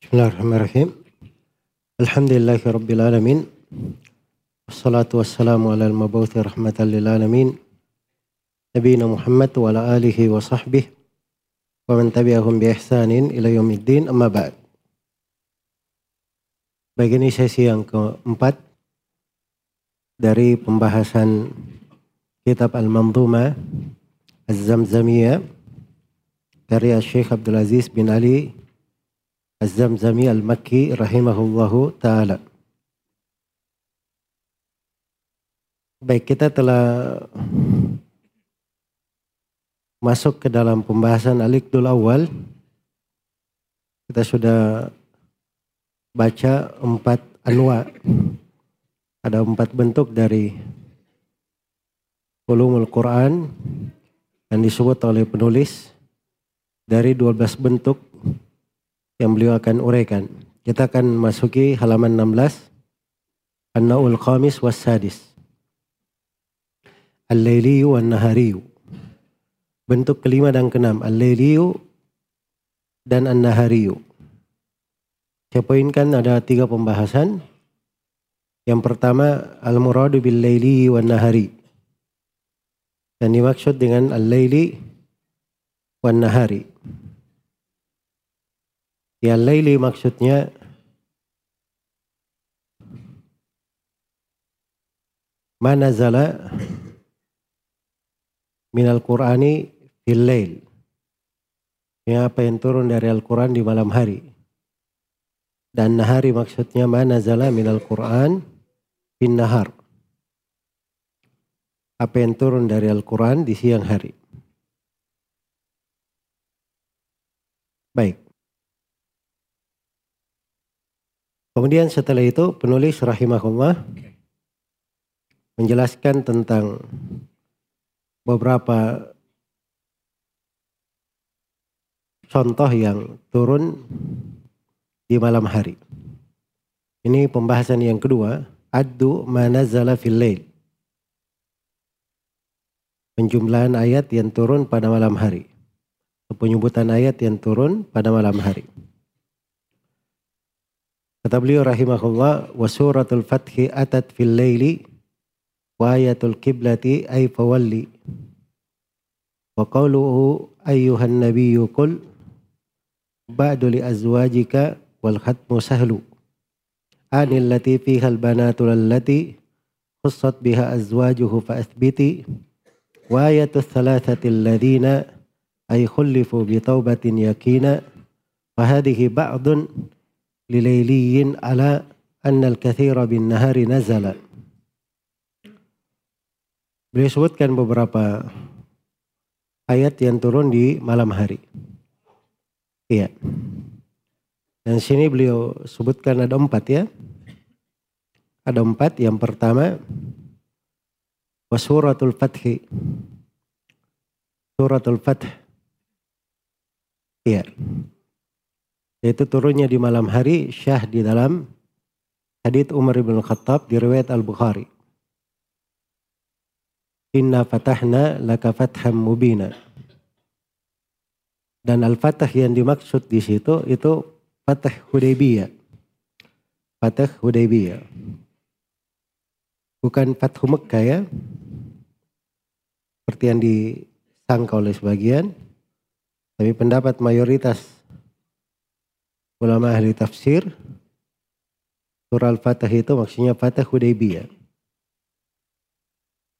Bismillahirrahmanirrahim. Alhamdulillahi Rabbil Alamin. Wassalatu wassalamu ala al-mabawthi rahmatan lil alamin. Nabiina Muhammad wa ala alihi wa sahbihi wa man tabi'ahum bi ihsanin ila yaumiddin amma ba'd. Baik ini sesi yang keempat dari pembahasan kitab Al-Manzuma Az-Zamzamiyah karya Syekh Abdul Aziz bin Ali Az-Zamzami Al-Makki rahimahullahu taala. Baik, kita telah masuk ke dalam pembahasan Al-Iqdul Awal. Kita sudah baca empat anwa. Ada empat bentuk dari ulumul Quran yang disebut oleh penulis dari 12 bentuk yang beliau akan uraikan. Kita akan masuki halaman 16. An-Naul Khamis was Sadis. Al-Lailiyu wan Nahariyu. Bentuk kelima dan keenam. Al-Lailiyu dan An-Nahariyu. Saya poinkan ada tiga pembahasan. Yang pertama, Al-Muradu bil-Laili wan Nahari. Yang dimaksud dengan Al-Laili wan Nahari. Ya laili maksudnya mana zala minal Qur'ani fil lail. Ya apa yang turun dari Al-Quran di malam hari. Dan nahari maksudnya mana zala minal Quran fin nahar. Apa yang turun dari Al-Quran di siang hari. Baik. Kemudian setelah itu penulis rahimahullah menjelaskan tentang beberapa contoh yang turun di malam hari. Ini pembahasan yang kedua, addu manazala fil lail. Penjumlahan ayat yang turun pada malam hari. Penyebutan ayat yang turun pada malam hari. Kata beliau rahimahullah wa suratul fathi atat fil laili wa ayatul kiblati ay fawalli wa qawluhu ayyuhan nabiyyu qul ba'du li azwajika wal khatmu sahlu anil lati fiha al banatul allati khussat biha azwajuhu fa athbiti wa ayatul thalathati alladhina ay khullifu bi taubatin yakina wa hadhihi ba'dun ala anna al-kathira bin nahari nazala. Beliau sebutkan beberapa ayat yang turun di malam hari. Iya. Dan sini beliau sebutkan ada empat ya. Ada empat. Yang pertama, wasuratul fathi. Suratul fath. Iya yaitu turunnya di malam hari syah di dalam hadits Umar bin Khattab di riwayat Al-Bukhari. Inna fatahna laka fatham mubina. Dan al-fatah yang dimaksud di situ itu Fatah Hudaybiyah. Fatah Hudaybiyah. Bukan Fathu Mekkah ya. Seperti yang disangka oleh sebagian. Tapi pendapat mayoritas ulama ahli tafsir surah Al-Fatah itu maksudnya Fatah Hudaybiyah.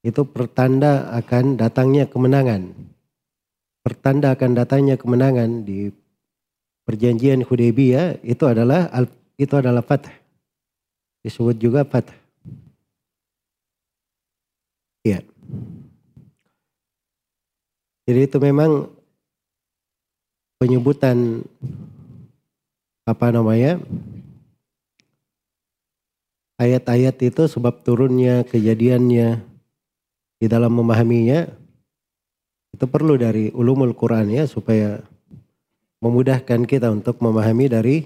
Itu pertanda akan datangnya kemenangan. Pertanda akan datangnya kemenangan di perjanjian Hudaybiyah itu adalah itu adalah Fatah. Disebut juga Fatah. Iya. Jadi itu memang penyebutan apa namanya ayat-ayat itu sebab turunnya kejadiannya di dalam memahaminya itu perlu dari ulumul Quran ya supaya memudahkan kita untuk memahami dari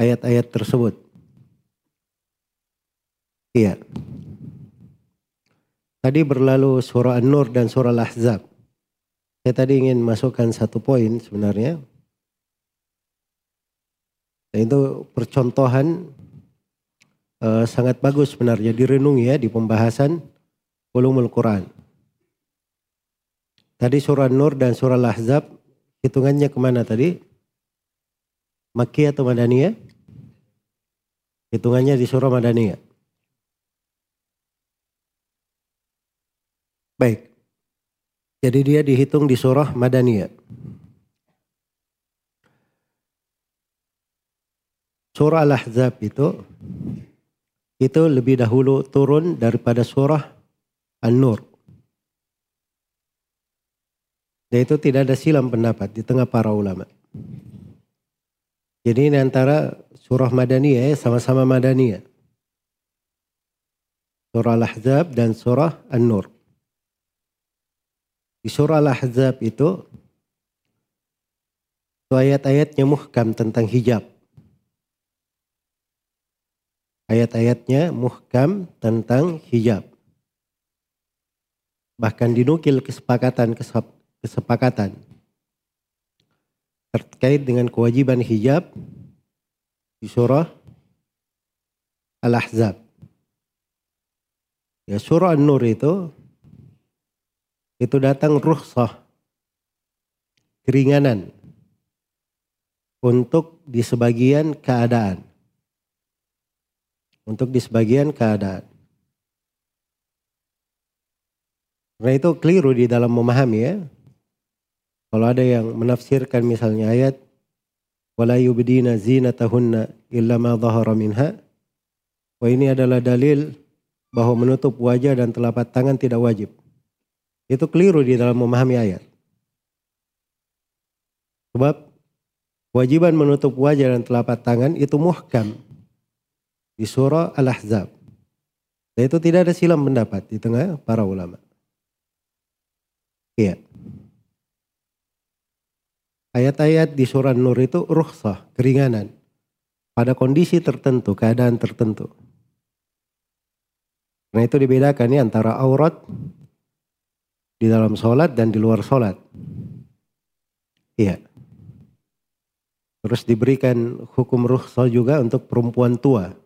ayat-ayat tersebut. Iya. Tadi berlalu surah An-Nur dan surah Al-Ahzab. Saya tadi ingin masukkan satu poin sebenarnya Dan itu percontohan uh, sangat bagus sebenarnya direnungi ya di pembahasan ulumul Quran. Tadi surah Nur dan surah Al-Ahzab hitungannya ke mana tadi? Makki atau Madaniyah? Hitungannya di surah Madaniyah. Baik. Jadi dia dihitung di surah Madaniyah. Surah Al-Ahzab itu itu lebih dahulu turun daripada surah An-Nur. Dan itu tidak ada silam pendapat di tengah para ulama. Jadi ini antara surah Madaniyah ya, sama-sama Madaniyah. Surah Al-Ahzab dan surah An-Nur. Di surah Al-Ahzab itu, itu ayat-ayatnya muhkam tentang hijab. Ayat-ayatnya muhkam tentang hijab. Bahkan dinukil kesepakatan kesepakatan terkait dengan kewajiban hijab di surah Al-Ahzab. Ya surah An-Nur itu itu datang ruhsah keringanan untuk di sebagian keadaan untuk di sebagian keadaan. Karena itu keliru di dalam memahami ya. Kalau ada yang menafsirkan misalnya ayat wala yubdina zinatahunna illa ma dhahara minha. Wah ini adalah dalil bahwa menutup wajah dan telapak tangan tidak wajib. Itu keliru di dalam memahami ayat. Sebab kewajiban menutup wajah dan telapak tangan itu muhkam di surah Al-Ahzab. Dan itu tidak ada silam pendapat di tengah para ulama. Iya. Ayat-ayat di surah Nur itu rukhsah, keringanan. Pada kondisi tertentu, keadaan tertentu. Nah itu dibedakan ya antara aurat di dalam sholat dan di luar sholat. Iya. Terus diberikan hukum rukhsah juga untuk perempuan tua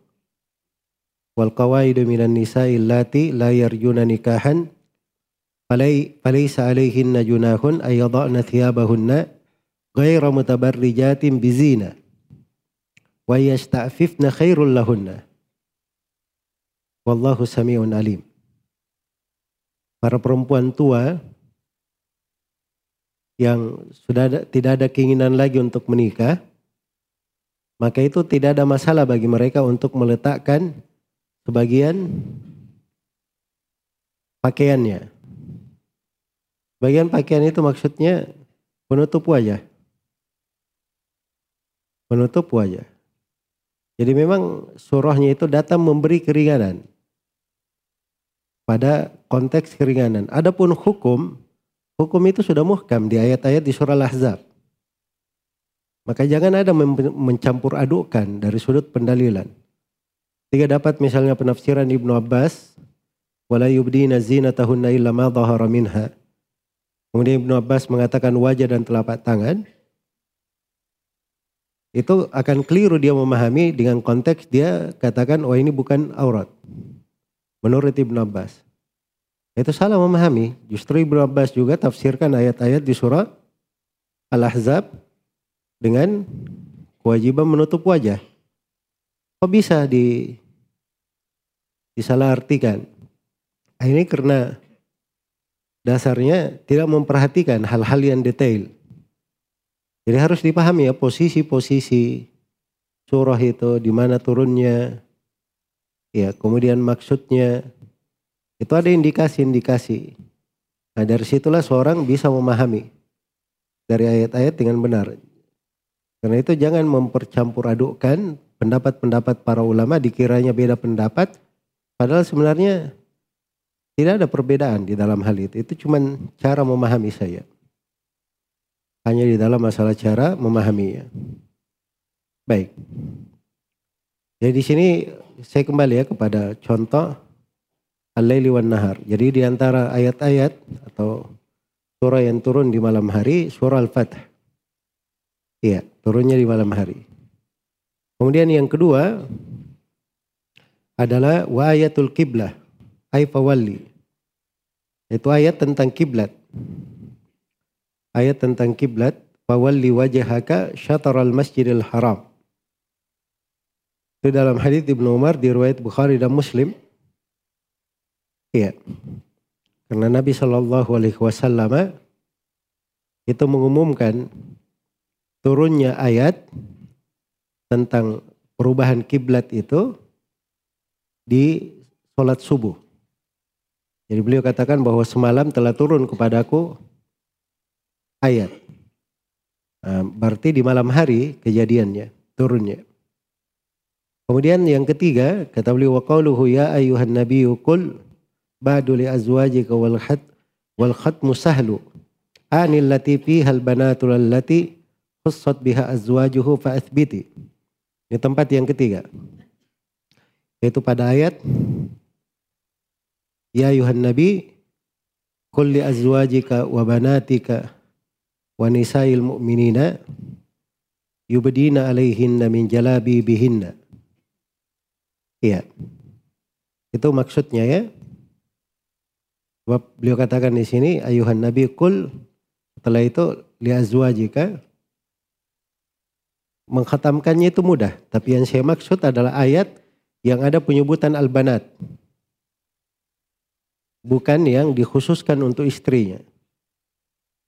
wal qawaidu minan nisa'i allati la yarjuna nikahan falaysa alaihinna junahun ay yada'na thiyabahunna ghayra mutabarrijatin bizina wa yasta'fifna khairul lahunna. Wallahu para perempuan tua yang sudah ada, tidak ada keinginan lagi untuk menikah maka itu tidak ada masalah bagi mereka untuk meletakkan sebagian pakaiannya. Bagian pakaian itu maksudnya penutup wajah. Penutup wajah. Jadi memang surahnya itu datang memberi keringanan. Pada konteks keringanan. Adapun hukum, hukum itu sudah muhkam di ayat-ayat di surah Al-Ahzab. Maka jangan ada mencampur adukan dari sudut pendalilan. Jika dapat misalnya penafsiran Ibnu Abbas, wala yubdina zinatahunna illa ma dhahara minha. Kemudian Ibnu Abbas mengatakan wajah dan telapak tangan. Itu akan keliru dia memahami dengan konteks dia katakan oh ini bukan aurat. Menurut Ibnu Abbas. Itu salah memahami. Justru Ibnu Abbas juga tafsirkan ayat-ayat di surah Al-Ahzab dengan kewajiban menutup wajah. Kok bisa di disalah artikan? Ah, ini karena dasarnya tidak memperhatikan hal-hal yang detail. Jadi harus dipahami ya posisi-posisi surah itu di mana turunnya, ya kemudian maksudnya itu ada indikasi-indikasi. Nah dari situlah seorang bisa memahami dari ayat-ayat dengan benar. Karena itu jangan mempercampur adukkan pendapat-pendapat para ulama dikiranya beda pendapat, padahal sebenarnya tidak ada perbedaan di dalam hal itu. Itu cuma cara memahami saya. Hanya di dalam masalah cara memahaminya. Baik. Jadi di sini saya kembali ya kepada contoh Al-Laili wan Nahar. Jadi di antara ayat-ayat atau surah yang turun di malam hari, surah Al-Fatih. Iya, turunnya di malam hari. Kemudian yang kedua adalah wa ayatul kiblah ay. Itu ayat tentang kiblat. Ayat tentang kiblat fawalli wajhaka syataral masjidil haram. Itu dalam hadis Ibnu Umar di riwayat Bukhari dan Muslim. Iya. Karena Nabi Shallallahu Alaihi Wasallam itu mengumumkan turunnya ayat tentang perubahan kiblat itu di sholat subuh. Jadi beliau katakan bahwa semalam telah turun kepadaku ayat. Nah, berarti di malam hari kejadiannya, turunnya. Kemudian yang ketiga, kata beliau wa qawluhu ya ayuhan nabiyyu qul ba'du li azwajika wal khat wal khatmu sahlu anil lati fiha al banatul Ini tempat yang ketiga. Yaitu pada ayat Ya ayuhan nabi qul li azwajika wa banatika wa nisa'il mu'minina yubdina alaihinna min jalabi bihinna. Iya. Itu maksudnya ya. Sebab beliau katakan di sini ayuhan nabi kul setelah itu li azwajika mengkhatamkannya itu mudah, tapi yang saya maksud adalah ayat yang ada penyebutan al-banat. Bukan yang dikhususkan untuk istrinya.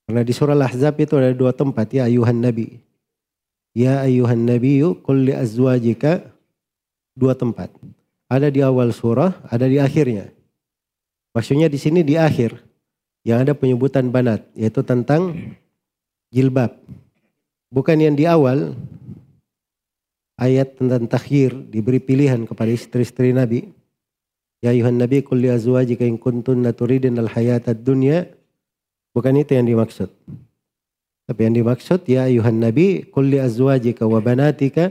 Karena di surah Al-Ahzab itu ada dua tempat ya ayuhan nabi. Ya ayuhan nabiyyu qul li azwajika dua tempat. Ada di awal surah, ada di akhirnya. Maksudnya di sini di akhir yang ada penyebutan banat yaitu tentang jilbab. Bukan yang di awal ayat tentang takhir diberi pilihan kepada istri-istri Nabi. Ya ayuhan Nabi kulli azwajika in kuntunna turidin al hayatad dunya. Bukan itu yang dimaksud. Tapi yang dimaksud ya ayuhan Nabi kulli azwajika wa banatika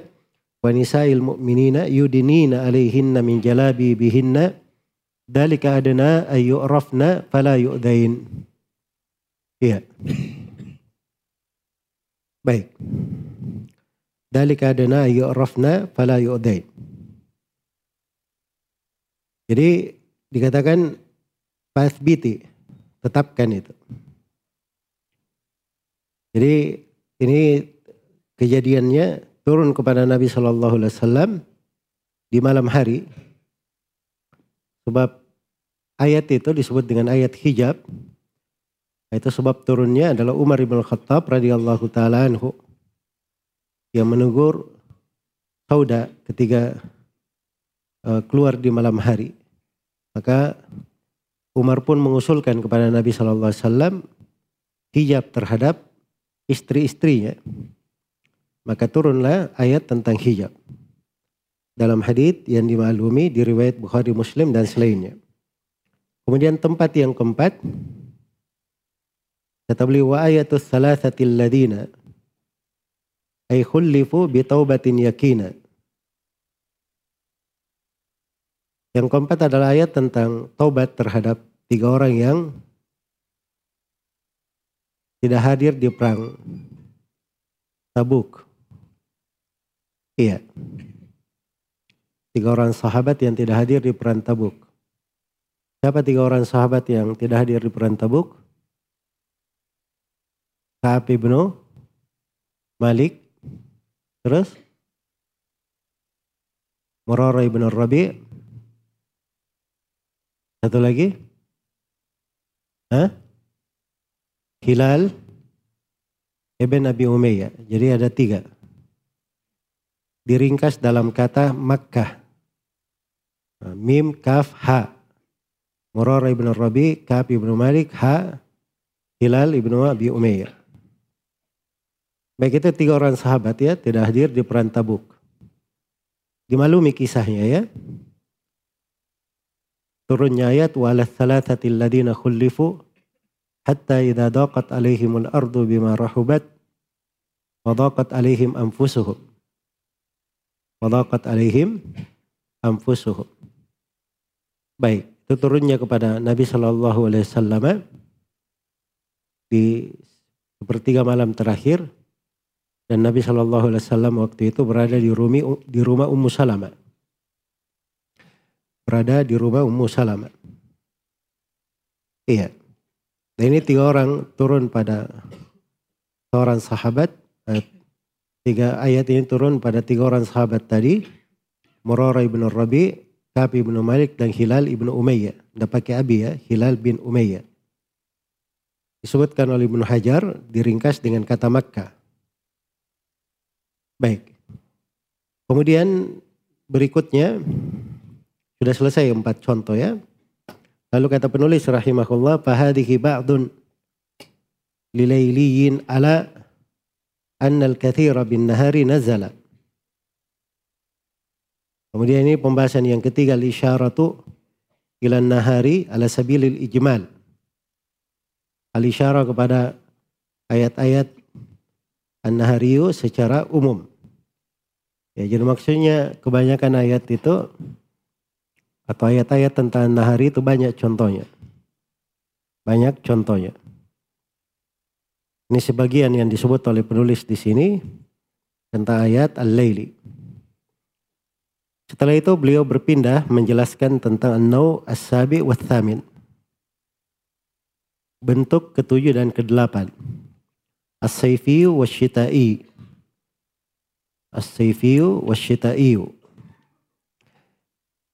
wa nisa'il mu'minina yudinina alaihinna min jalabi bihinna dalika adna ayyurafna fala yu'dain. Iya. Baik. Dalika adana yu'rafna fala yu'dain. Jadi dikatakan fasbiti, tetapkan itu. Jadi ini kejadiannya turun kepada Nabi Shallallahu Alaihi Wasallam di malam hari. Sebab ayat itu disebut dengan ayat hijab itu sebab turunnya adalah Umar ibn Khattab radhiyallahu taala anhu yang menegur Sauda ketika uh, keluar di malam hari. Maka Umar pun mengusulkan kepada Nabi Wasallam hijab terhadap istri-istrinya. Maka turunlah ayat tentang hijab. Dalam hadis yang dimaklumi di riwayat Bukhari Muslim dan selainnya. Kemudian tempat yang keempat Kata beliau wa ayatus salasatil ladina ay khullifu bi taubatin yakina. Yang keempat adalah ayat tentang taubat terhadap tiga orang yang tidak hadir di perang Tabuk. Iya. Tiga orang sahabat yang tidak hadir di perang Tabuk. Siapa tiga orang sahabat yang tidak hadir di perang Tabuk? Ka'ab ibnu Malik. Terus? Murara ibnu Rabi. Satu lagi? Hah? Hilal ibn Abi Umayyah. Jadi ada tiga. Diringkas dalam kata Makkah. Mim, Kaf, Ha. Murara ibn Rabi, Ka'ab ibnu Malik, Ha. Hilal ibnu Abi Umayyah. Baik itu tiga orang sahabat ya tidak hadir di perang Tabuk. Dimaklumi kisahnya ya. Turunnya ayat wala thalathatil ladina khullifu hatta idza daqat alaihimul ardu bima rahubat wa daqat alaihim anfusuhum. Wa daqat alaihim anfusuhum. Baik, itu turunnya kepada Nabi Shallallahu alaihi wasallam di sepertiga malam terakhir Dan Nabi Shallallahu Alaihi Wasallam waktu itu berada di, rumi, di rumah Ummu Salama. Berada di rumah Ummu Salama. Iya. Dan ini tiga orang turun pada seorang sahabat. Eh, tiga ayat ini turun pada tiga orang sahabat tadi. Murara ibn Rabi, Kabi ibn Malik, dan Hilal ibn Umayyah. Tidak pakai abi ya, Hilal bin Umayyah. Disebutkan oleh Ibn Hajar, diringkas dengan kata Makkah. Baik. Kemudian berikutnya sudah selesai empat contoh ya. Lalu kata penulis rahimahullah fahadihi ba'dun lilayliyin ala anna al-kathira bin nahari nazala. Kemudian ini pembahasan yang ketiga al-isyaratu ila nahari ala sabilil ijmal. Al-isyarah kepada ayat-ayat An-Nahariyu secara umum. Ya, jadi maksudnya kebanyakan ayat itu atau ayat-ayat tentang Nahari itu banyak contohnya. Banyak contohnya. Ini sebagian yang disebut oleh penulis di sini tentang ayat Al-Laili. Setelah itu beliau berpindah menjelaskan tentang An-Naw As-Sabi wa. Bentuk ketujuh dan kedelapan. As-Sayfi wa Syita'i. As-Sayfi wa Syita'i.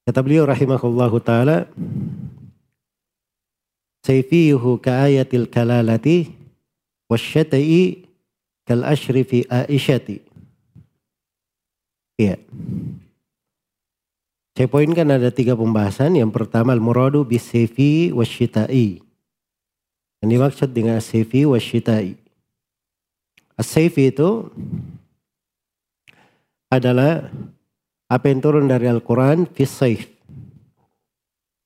Kata beliau rahimahullahu taala Sayfiyuhu ka'ayatil kalalati wasyata'i kal ashrifi aisyati. Iya. Saya poinkan ada tiga pembahasan. Yang pertama al-muradu bisayfi wasyita'i. Yang dimaksud dengan sayfi wasyita'i. As-sayfi itu adalah apa yang turun dari Al-Quran fi saif.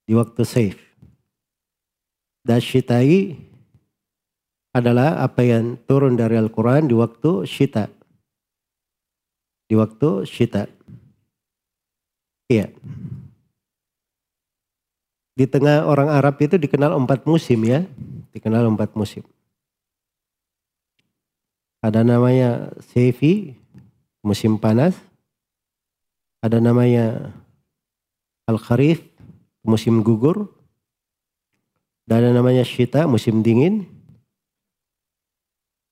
Di waktu saif. Dan adalah apa yang turun dari Al-Quran di waktu syita. Di waktu syita. Iya. Di tengah orang Arab itu dikenal empat musim ya. Dikenal empat musim. Ada namanya Sefi, musim panas. Ada namanya Al-Kharif, musim gugur. Dan ada namanya Syita, musim dingin.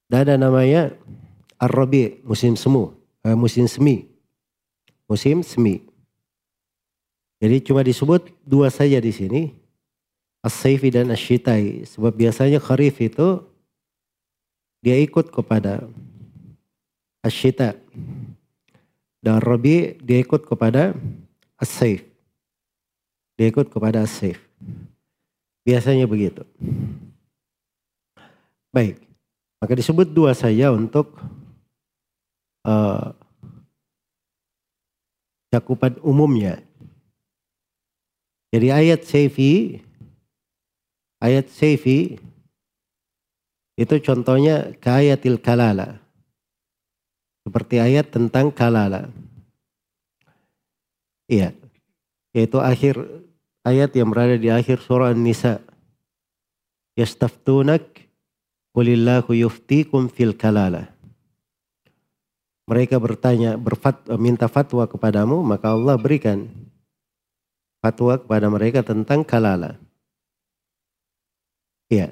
Dan ada namanya Ar-Rabi, musim semu, eh, musim semi. Musim semi. Jadi cuma disebut dua saja di sini. As-Saifi dan As-Syitai. Sebab biasanya Kharif itu dia ikut kepada asyita dan Rabi dia ikut kepada as-saif. Dia ikut kepada as-saif. Biasanya begitu. Baik maka disebut dua saja untuk uh, cakupan umumnya. Jadi ayat saifi ayat saifi itu contohnya kayatil kalala. Seperti ayat tentang kalala. Iya. Yaitu akhir ayat yang berada di akhir surah An-Nisa. Yastaftunak kulillahu yuftikum fil kalala. Mereka bertanya, berfat, minta fatwa kepadamu, maka Allah berikan fatwa kepada mereka tentang kalala. Iya.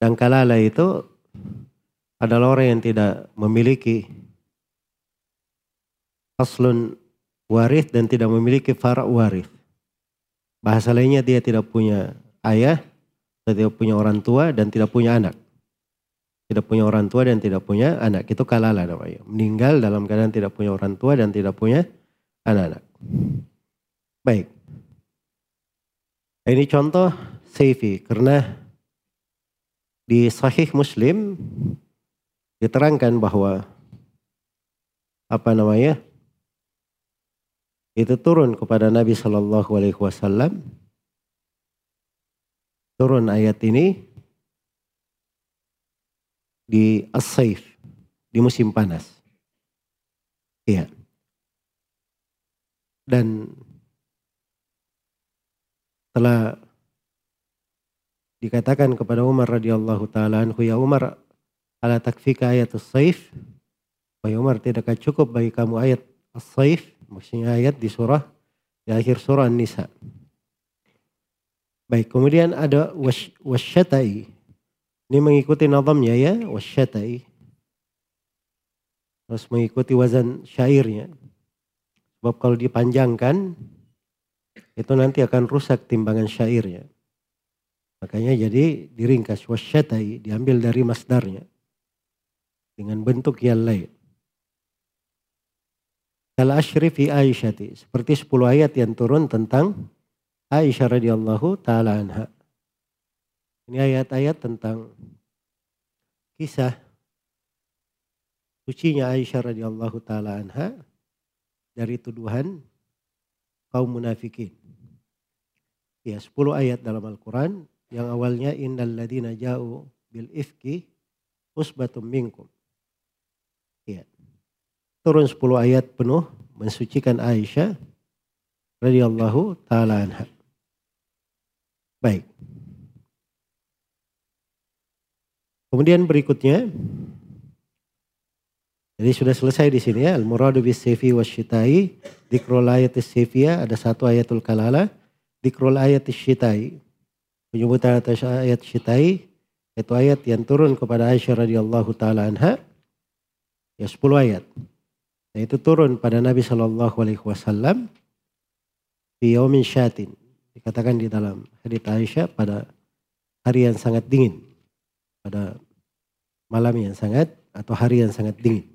Dan kalala itu adalah orang yang tidak memiliki aslun waris dan tidak memiliki farak waris. Bahasa lainnya dia tidak punya ayah, tidak punya orang tua dan tidak punya anak. Tidak punya orang tua dan tidak punya anak. Itu kalala namanya. Meninggal dalam keadaan tidak punya orang tua dan tidak punya anak-anak. Baik. Ini contoh Seifi karena di Sahih Muslim diterangkan bahwa apa namanya itu turun kepada Nabi Shallallahu Alaihi Wasallam turun ayat ini di as-saif di musim panas. Iya. Dan telah dikatakan kepada Umar radhiyallahu taala anhu ya Umar ala takfika ayat as-saif. Wahai Umar, tidakkah cukup bagi kamu ayat as-saif? Maksudnya ayat di surah, di akhir surah An-Nisa. Baik, kemudian ada wasyatai. Ini mengikuti nazamnya ya, wasyatai. Terus mengikuti wazan syairnya. Sebab kalau dipanjangkan, itu nanti akan rusak timbangan syairnya. Makanya jadi diringkas wasyatai diambil dari masdarnya dengan bentuk yang lain. Kal fi Aisyati seperti 10 ayat yang turun tentang Aisyah radhiyallahu taala anha. Ini ayat-ayat tentang kisah sucinya Aisyah radhiyallahu taala anha dari tuduhan kaum munafikin. Ya, 10 ayat dalam Al-Quran yang awalnya innal ladina ja'u bil ifki usbatum minkum. Ya. Turun 10 ayat penuh mensucikan Aisyah radhiyallahu taala anha. Baik. Kemudian berikutnya jadi sudah selesai di sini ya. Al-muradu bis sifi wasyitai. Dikrul ayatis. Ada satu ayatul kalala. Dikrul ayatis syitai penyebutan atas ayat syitai itu ayat yang turun kepada Aisyah radhiyallahu taala anha ya 10 ayat. Nah, itu turun pada Nabi Shallallahu alaihi wasallam di yaumin syatin. Dikatakan di dalam hadits Aisyah pada hari yang sangat dingin. Pada malam yang sangat atau hari yang sangat dingin.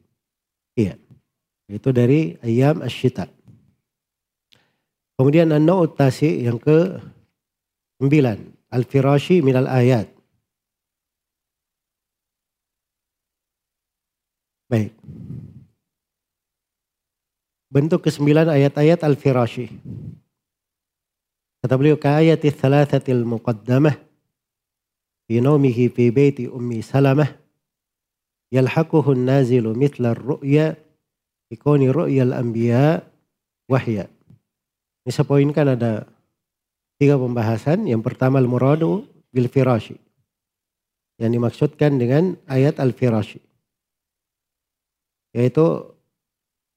Iya. Itu dari ayam asyita. Kemudian an-naut yang ke sembilan al-firashi minal ayat. Baik. Bentuk kesembilan ayat-ayat al-firashi. Kata beliau ka ayati thalathatil muqaddamah fi naumihi fi baiti ummi salamah yalhaquhu nazilu mithla ar-ru'ya ikoni ru'ya al-anbiya wahya. Ini saya poinkan ada tiga pembahasan. Yang pertama al-muradu bil firashi. Yang dimaksudkan dengan ayat al-firashi. Yaitu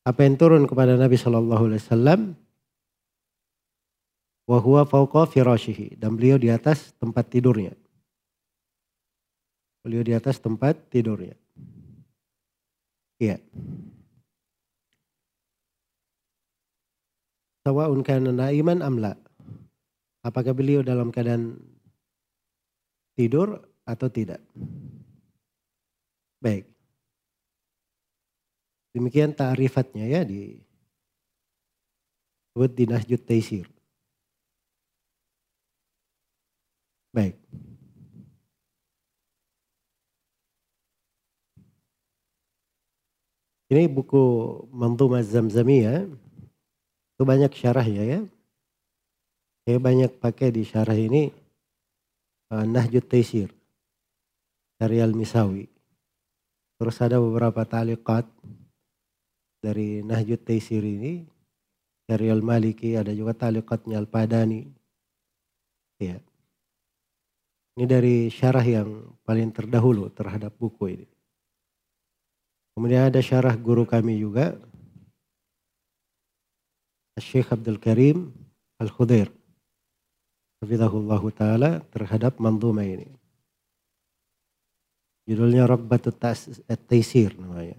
apa yang turun kepada Nabi Shallallahu Alaihi Wasallam wahwa fauqa firashihi dan beliau di atas tempat tidurnya. Beliau di atas tempat tidurnya. Iya. Sawa'un kana naiman amla. Apakah beliau dalam keadaan tidur atau tidak? Baik. Demikian ta'rifatnya ya di sebut di Nahjud Taisir. Baik. Ini buku Manzumah Zamzamiyah. Itu banyak syarahnya ya. Saya banyak pakai di syarah ini uh, Nahjud Taisir dari Al-Misawi. Terus ada beberapa taliqat dari Nahjud Taisir ini dari Al-Maliki, ada juga taliqatnya Al-Padani. Ya. Ini dari syarah yang paling terdahulu terhadap buku ini. Kemudian ada syarah guru kami juga, Syekh Abdul Karim Al-Khudair. Hafizahullah Ta'ala terhadap manduma ini. Judulnya Raqbatut Taisir namanya.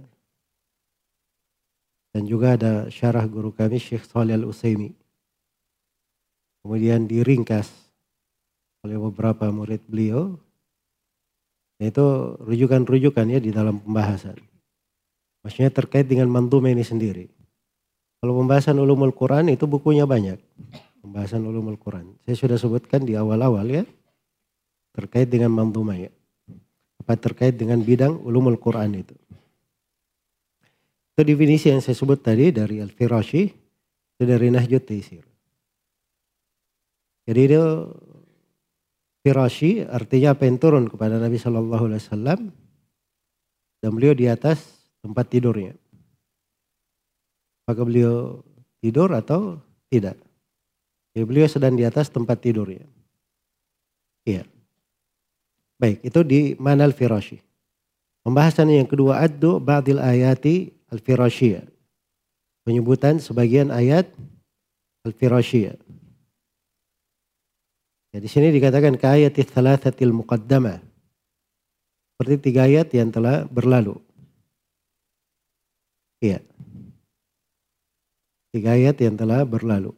Dan juga ada syarah guru kami Syekh Salih Al-Usaimi. Kemudian diringkas oleh beberapa murid beliau. Itu rujukan-rujukan ya di dalam pembahasan. Maksudnya terkait dengan manduma ini sendiri. Kalau pembahasan ulumul Quran itu bukunya banyak pembahasan ulumul Quran. Saya sudah sebutkan di awal-awal ya terkait dengan manzumah ya. Apa terkait dengan bidang ulumul Quran itu. Itu definisi yang saya sebut tadi dari Al-Firashi itu dari Nahjud Taisir. Jadi itu Firashi artinya apa yang turun kepada Nabi Shallallahu Alaihi Wasallam dan beliau di atas tempat tidurnya. Apakah beliau tidur atau tidak? Ya, beliau sedang di atas tempat tidur ya. Iya. Baik, itu di manal firashi. Pembahasan yang kedua addu ba'dil ayati al-firashiyah. Penyebutan sebagian ayat al-firashiyah. Ya, di sini dikatakan ke ayat thalathatil muqaddamah. Seperti tiga ayat yang telah berlalu. Iya. Tiga ayat yang telah berlalu.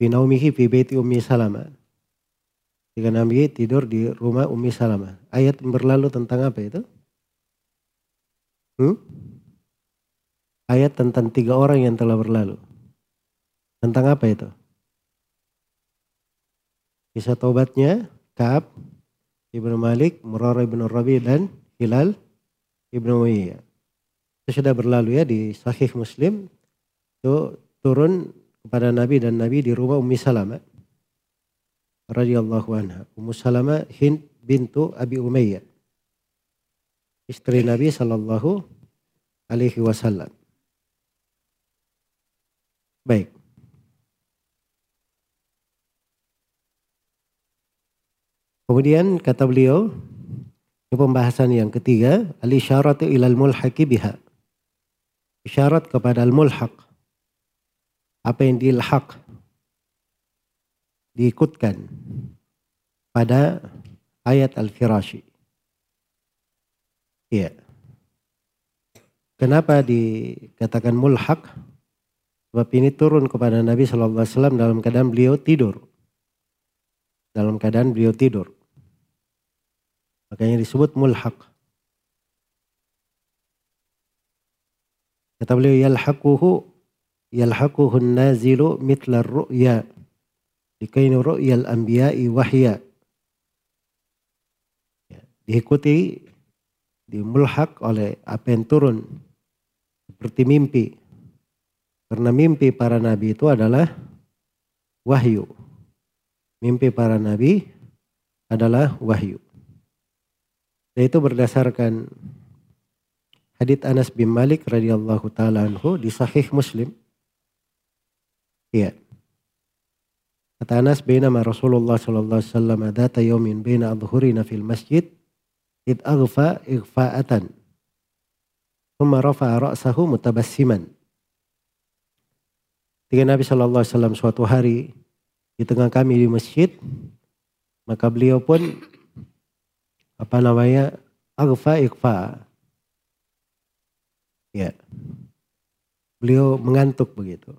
Fi naumihi fi baiti ummi salamah. Jika Nabi tidur di rumah Ummi Salamah. Ayat berlalu tentang apa itu? Hmm? Ayat tentang tiga orang yang telah berlalu. Tentang apa itu? Kisah taubatnya Kaab Ibnu Malik, Murarah Ibnu Rabi dan Hilal Ibnu Umayyah. Itu sudah berlalu ya di Sahih Muslim. Itu turun kepada Nabi dan Nabi di rumah Ummi Salamah radhiyallahu anha. Ummu Salamah Hind bintu Abi Umayyah. Istri Nabi sallallahu alaihi wasallam. Baik. Kemudian kata beliau, ini pembahasan yang ketiga, al-isyaratu ilal mulhaqi biha. Isyarat kepada al-mulhaq. Apa yang dilhaq diikutkan pada ayat Al-Firashi. Iya. Kenapa dikatakan mulhak? Sebab ini turun kepada Nabi Wasallam dalam keadaan beliau tidur. Dalam keadaan beliau tidur. Makanya disebut mulhak. Kata beliau yalhaquhu yalhaquhu nazilu mitla ru'ya Dikainu ru'yal anbiya'i wahya. Ya, diikuti, dimulhak oleh apa yang turun. Seperti mimpi. Karena mimpi para nabi itu adalah wahyu. Mimpi para nabi adalah wahyu. Dan itu berdasarkan hadits Anas bin Malik radhiyallahu taala anhu di Sahih Muslim. Iya. Kata Anas bainama Rasulullah sallallahu alaihi wasallam data yaumin baina adhhurina fil masjid id aghfa ighfa'atan. Thumma rafa'a ra'sahu mutabassiman. Ketika Nabi sallallahu alaihi wasallam suatu hari di tengah kami di masjid maka beliau pun apa namanya aghfa ighfa. Ya. Beliau mengantuk begitu.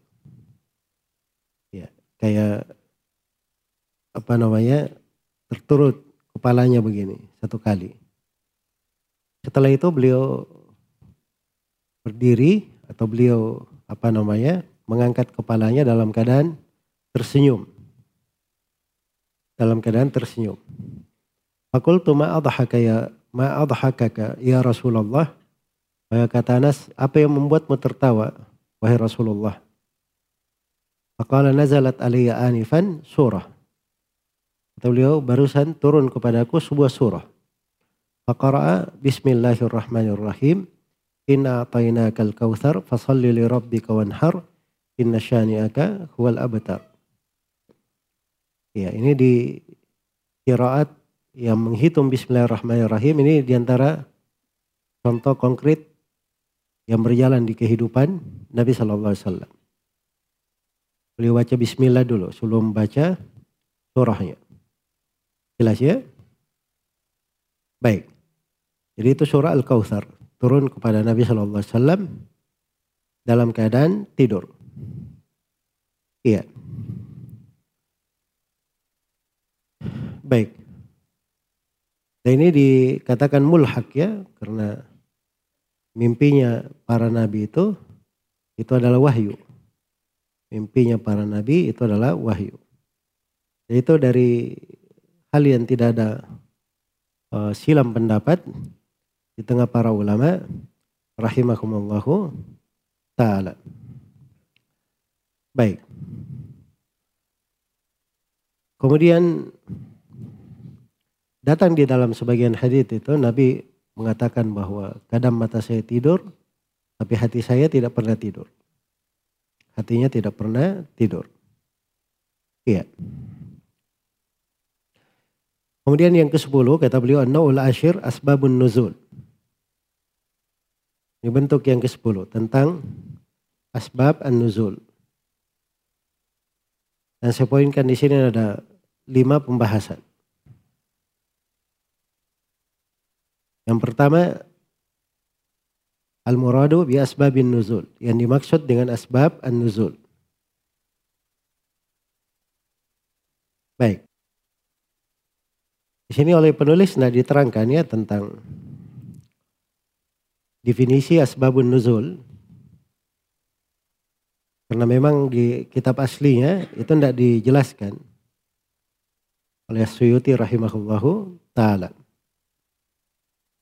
Ya, kayak apa namanya terturut kepalanya begini satu kali. Setelah itu beliau berdiri atau beliau apa namanya mengangkat kepalanya dalam keadaan tersenyum. Dalam keadaan tersenyum. Fakultu ma'adhaka ya ma'adhaka ya Rasulullah. Maka kata Anas, apa yang membuatmu tertawa wahai Rasulullah? Faqala nazalat alaiya anifan surah. Kata beliau, barusan turun kepadaku sebuah surah. Faqara'a bismillahirrahmanirrahim. Inna a'tainakal kautsar fasalli li rabbika wanhar. Inna syani'aka huwal abtar. Ya, ini di kiraat yang menghitung bismillahirrahmanirrahim ini di antara contoh konkret yang berjalan di kehidupan Nabi Shallallahu Alaihi Wasallam. Beliau baca Bismillah dulu sebelum baca surahnya. Jelas ya? Baik. Jadi itu surah Al-Kautsar turun kepada Nabi Shallallahu Alaihi Wasallam dalam keadaan tidur. Iya. Baik. Dan ini dikatakan mulhak ya karena mimpinya para nabi itu itu adalah wahyu. Mimpinya para nabi itu adalah wahyu. Itu dari hal yang tidak ada uh, silam pendapat di tengah para ulama rahimakumullahu taala. Baik. Kemudian datang di dalam sebagian hadis itu Nabi mengatakan bahwa kadang mata saya tidur tapi hati saya tidak pernah tidur. Hatinya tidak pernah tidur. Iya. Kemudian yang ke-10 kata beliau an-naul ashir asbabun nuzul. Ini bentuk yang ke-10 tentang asbab an-nuzul. Dan saya poinkan di sini ada lima pembahasan. Yang pertama al-muradu bi asbabin nuzul. Yang dimaksud dengan asbab an-nuzul. Baik. Di sini oleh penulis nah diterangkan ya tentang definisi asbabun nuzul. Karena memang di kitab aslinya itu tidak dijelaskan oleh Suyuti rahimahullahu taala.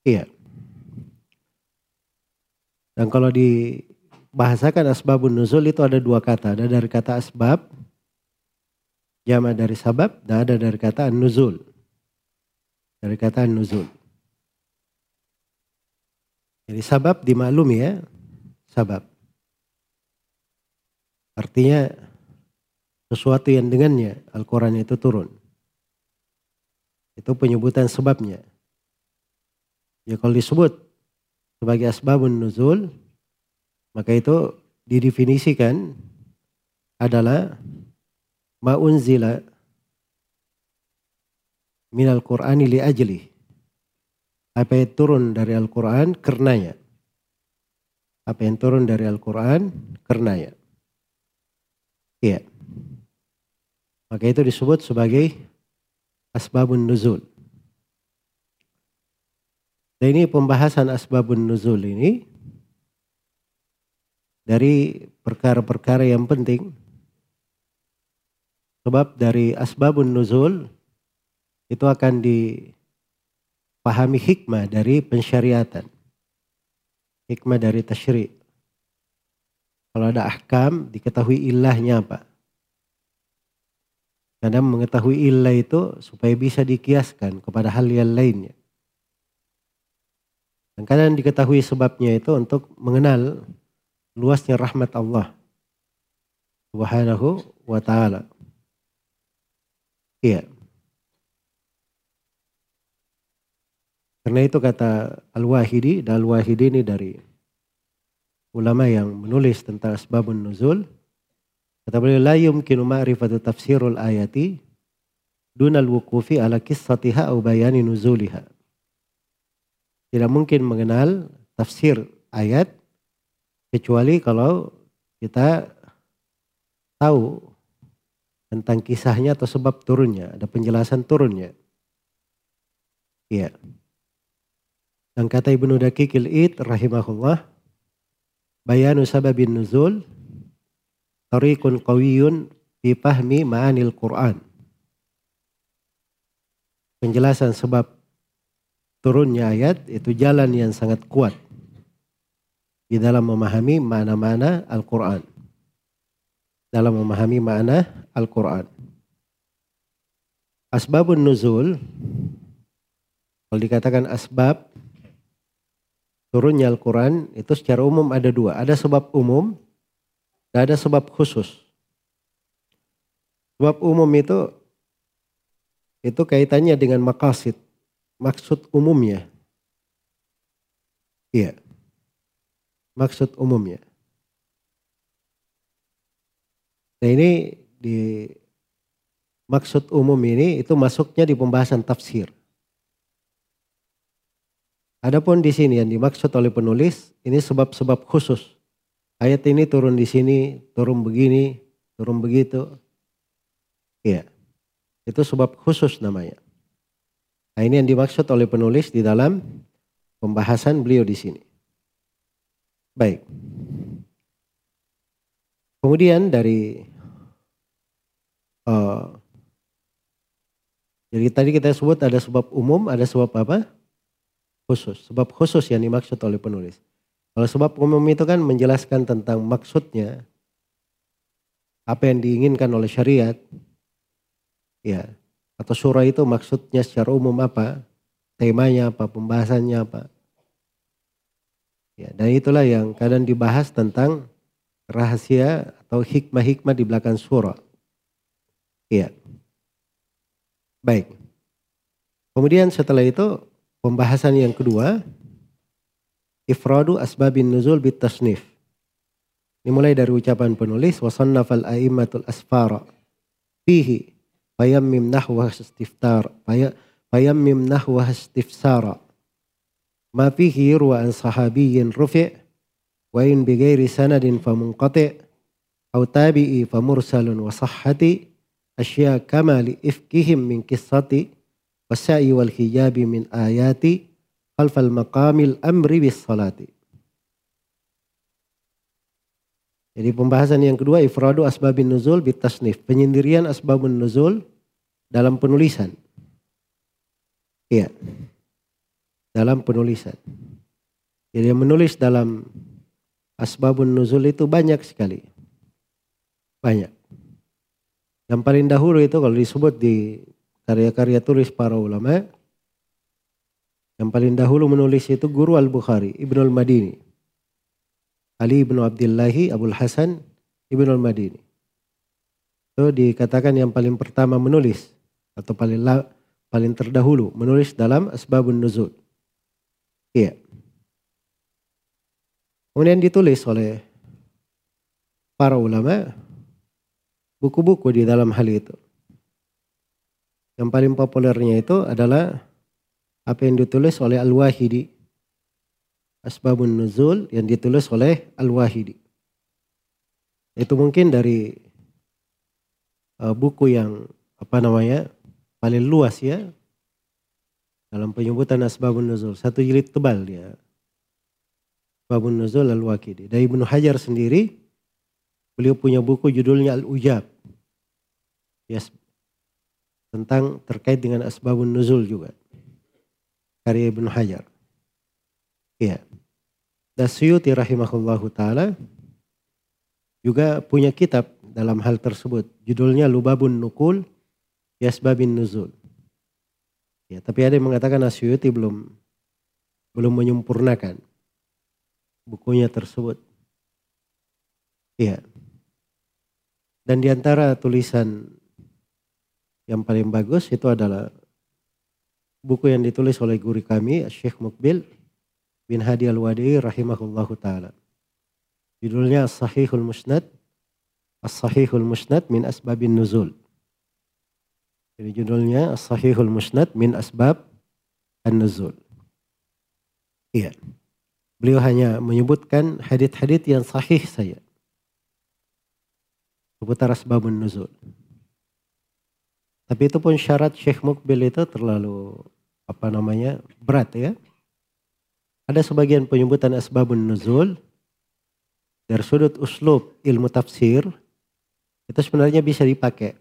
Iya. Dan kalau dibahasakan asbabun nuzul itu ada dua kata. Ada dari kata asbab Jama dari sabab dan ada dari kata nuzul. Dari kata nuzul. Jadi sabab dimaklumi ya. Sabab. Artinya sesuatu yang dengannya Al-Quran itu turun. Itu penyebutan sebabnya. Ya kalau disebut sebagai asbabun nuzul, maka itu didefinisikan adalah ma unzila minal Qur'ani li ajli. Apa yang turun dari Al-Quran karenanya. Apa yang turun dari Al-Quran karenanya. Iya. Maka itu disebut sebagai asbabun nuzul. Dan ini pembahasan asbabun nuzul ini dari perkara-perkara yang penting Sebab dari asbabun nuzul itu akan dipahami hikmah dari pensyariatan. Hikmah dari tasyri. Kalau ada ahkam diketahui ilahnya apa. Karena mengetahui ilah itu supaya bisa dikiaskan kepada hal yang lainnya. Kadang diketahui sebabnya itu untuk mengenal luasnya rahmat Allah subhanahu wa ta'ala. Iya. Karena itu kata Al-Wahidi, dan Al-Wahidi ini dari ulama yang menulis tentang asbabun nuzul. Kata beliau, la yumkinu ma'rifatu tafsirul ayati dunal wukufi ala kissatiha au bayani nuzuliha. Tidak mungkin mengenal tafsir ayat kecuali kalau kita tahu tentang kisahnya atau sebab turunnya, ada penjelasan turunnya. Iya. Dan kata Ibnu Daqiqil Id rahimahullah, bayanu sababin nuzul tariqun qawiyun fi fahmi ma'anil Qur'an. Penjelasan sebab turunnya ayat itu jalan yang sangat kuat di dalam memahami mana-mana Al-Quran dalam memahami makna Al-Quran. Asbabun nuzul, kalau dikatakan asbab, turunnya Al-Quran itu secara umum ada dua. Ada sebab umum dan ada sebab khusus. Sebab umum itu itu kaitannya dengan makasid, maksud umumnya. Iya. Maksud umumnya. Nah ini di maksud umum ini itu masuknya di pembahasan tafsir. Adapun di sini yang dimaksud oleh penulis ini sebab-sebab khusus. Ayat ini turun di sini, turun begini, turun begitu. Iya. Itu sebab khusus namanya. Nah ini yang dimaksud oleh penulis di dalam pembahasan beliau di sini. Baik. Kemudian dari uh, jadi tadi kita sebut ada sebab umum, ada sebab apa? Khusus. Sebab khusus yang dimaksud oleh penulis. Kalau sebab umum itu kan menjelaskan tentang maksudnya, apa yang diinginkan oleh syariat, ya, atau surah itu maksudnya secara umum apa, temanya apa, pembahasannya apa. Ya, dan itulah yang kadang dibahas tentang rahasia atau hikmah-hikmah di belakang surah. Iya. Baik. Kemudian setelah itu pembahasan yang kedua ifradu asbabin nuzul bit tasnif. Ini mulai dari ucapan penulis wasannafal a'immatul asfara fihi fayammim nahwa istiftar fayammim nahwa istifsara ma fihi ruwa an sahabiyyin rufi' wa in bighairi sanadin famunqati' aw tabi'i famursalun wa sahhati asya kama li ifkihim min qissati wasa'i wal hijabi min ayati khalfal maqamil amri bis salati Jadi pembahasan yang kedua ifradu asbabin nuzul bitasnif. Penyendirian asbabun nuzul dalam penulisan. Iya. Dalam penulisan. Jadi yang menulis dalam asbabun nuzul itu banyak sekali. Banyak. Yang paling dahulu itu kalau disebut di karya-karya tulis para ulama. Yang paling dahulu menulis itu guru Al-Bukhari, Ibnu Al-Madini. Ali bin Abdillahi Abdul Hasan Ibn al-Madini. Itu dikatakan yang paling pertama menulis atau paling la, paling terdahulu menulis dalam Asbabun Nuzul. Iya. Kemudian ditulis oleh para ulama buku-buku di dalam hal itu. Yang paling populernya itu adalah apa yang ditulis oleh Al-Wahidi Asbabun Nuzul yang ditulis oleh Al-Wahidi. Itu mungkin dari uh, buku yang apa namanya paling luas ya dalam penyebutan Asbabun Nuzul. Satu jilid tebal dia. Asbabun Nuzul Al-Wahidi. Dari Ibnu Hajar sendiri beliau punya buku judulnya Al-Ujab. Yes. Tentang terkait dengan Asbabun Nuzul juga. Karya Ibnu Hajar. Iya. Dasyuti rahimahullahu taala juga punya kitab dalam hal tersebut. Judulnya Lubabun Nukul Yasbabin Nuzul. Ya, tapi ada yang mengatakan Asyuti belum belum menyempurnakan bukunya tersebut. Iya. Dan di antara tulisan yang paling bagus itu adalah buku yang ditulis oleh guru kami, Syekh Mukbil bin Hadi Al-Wadi rahimahullahu taala. Judulnya As-Sahihul Musnad As-Sahihul Musnad min Asbabin Nuzul. Jadi judulnya As-Sahihul Musnad min Asbab An-Nuzul. Iya. Beliau hanya menyebutkan hadith-hadith yang sahih saja. Seputar asbabun nuzul. Tapi itu pun syarat Syekh Mukbil itu terlalu apa namanya berat ya. Ada sebagian penyebutan asbabun nuzul dari sudut uslub ilmu tafsir itu sebenarnya bisa dipakai.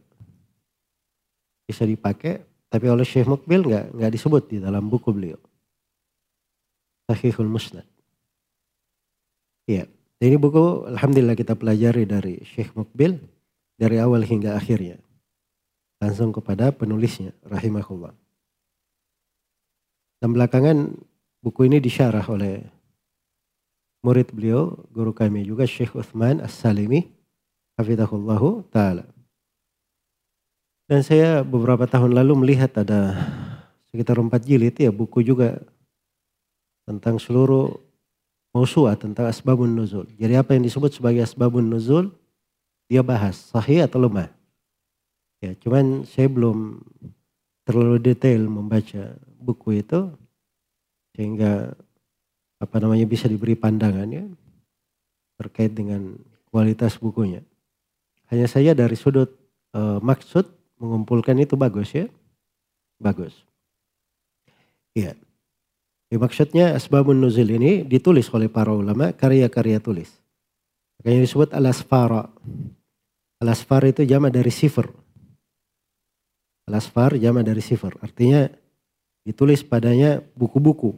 Bisa dipakai, tapi oleh Syekh Mukbil nggak nggak disebut di dalam buku beliau. Sahihul Musnad. Iya. Ini buku Alhamdulillah kita pelajari dari Syekh Mukbil dari awal hingga akhirnya. Langsung kepada penulisnya, rahimahullah. Dan belakangan Buku ini disyarah oleh murid beliau, guru kami juga Syekh Uthman As-Salimi, hafidhahullahu ta'ala. Dan saya beberapa tahun lalu melihat ada sekitar empat jilid ya buku juga tentang seluruh mausua tentang asbabun nuzul. Jadi apa yang disebut sebagai asbabun nuzul dia bahas sahih atau lemah. Ya, cuman saya belum terlalu detail membaca buku itu sehingga apa namanya bisa diberi pandangan ya terkait dengan kualitas bukunya. Hanya saja dari sudut e, maksud mengumpulkan itu bagus ya, bagus. Iya. Ya, maksudnya asbabun nuzul ini ditulis oleh para ulama karya-karya tulis. Makanya disebut al-asfara. Al-asfar itu jama dari sifar. Al-asfar jama dari sifar. Artinya ditulis padanya buku-buku.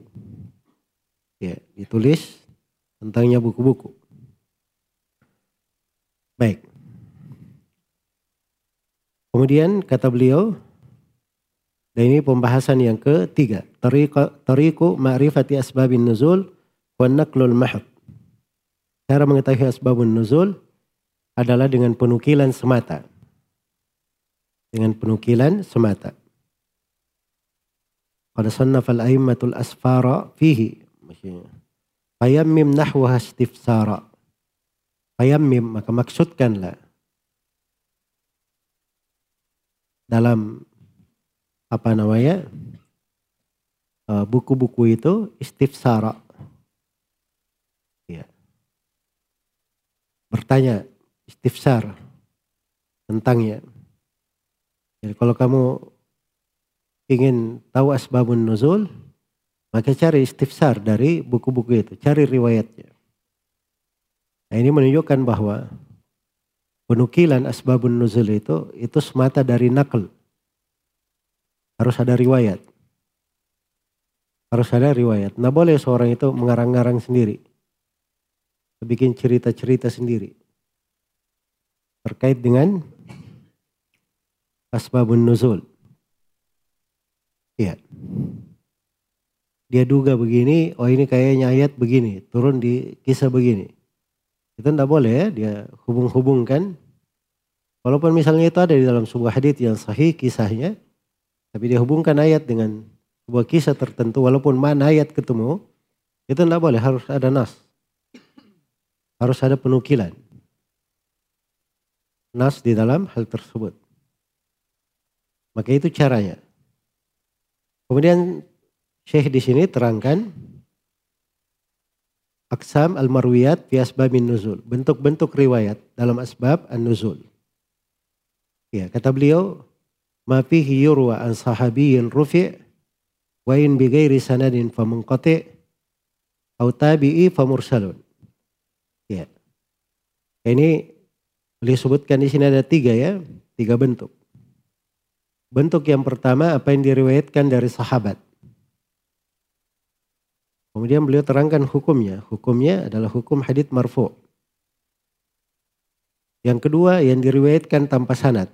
Ya, ditulis tentangnya buku-buku. Baik. Kemudian kata beliau, dan ini pembahasan yang ketiga, tariku, ma'rifati asbabin nuzul wa naqlul mahad. Cara mengetahui asbabun nuzul adalah dengan penukilan semata. Dengan penukilan semata. Qad sannafal a'immatul asfara fihi. Maksudnya. Fayammim nahwaha istifsara. Fayammim, maka maksudkanlah. Dalam apa namanya eh, buku-buku itu istifsara. Ya. Bertanya istifsar tentangnya. Jadi kalau kamu ingin tahu asbabun nuzul, maka cari istifsar dari buku-buku itu, cari riwayatnya. Nah ini menunjukkan bahwa penukilan asbabun nuzul itu itu semata dari nakal. Harus ada riwayat. Harus ada riwayat. Nah boleh seorang itu mengarang-ngarang sendiri. Bikin cerita-cerita sendiri. Terkait dengan asbabun nuzul. Iya. Dia duga begini, oh ini kayaknya ayat begini, turun di kisah begini. Itu tidak boleh ya, dia hubung-hubungkan. Walaupun misalnya itu ada di dalam sebuah hadis yang sahih kisahnya, tapi dia hubungkan ayat dengan sebuah kisah tertentu, walaupun mana ayat ketemu, itu tidak boleh, harus ada nas. Harus ada penukilan. Nas di dalam hal tersebut. Maka itu caranya. Kemudian Syekh di sini terangkan aksam al-marwiyat fi asbabin nuzul. Bentuk-bentuk riwayat dalam asbab an-nuzul. Ya, kata beliau, ma fihi yurwa an sahabiyyin rufi' wa in bi ghairi sanadin fa munqati' au tabi'i fa mursalun. Ya. Ini beliau sebutkan di sini ada tiga ya, tiga bentuk. Bentuk yang pertama apa yang diriwayatkan dari sahabat. Kemudian beliau terangkan hukumnya. Hukumnya adalah hukum hadith marfu. Yang kedua yang diriwayatkan tanpa sanad.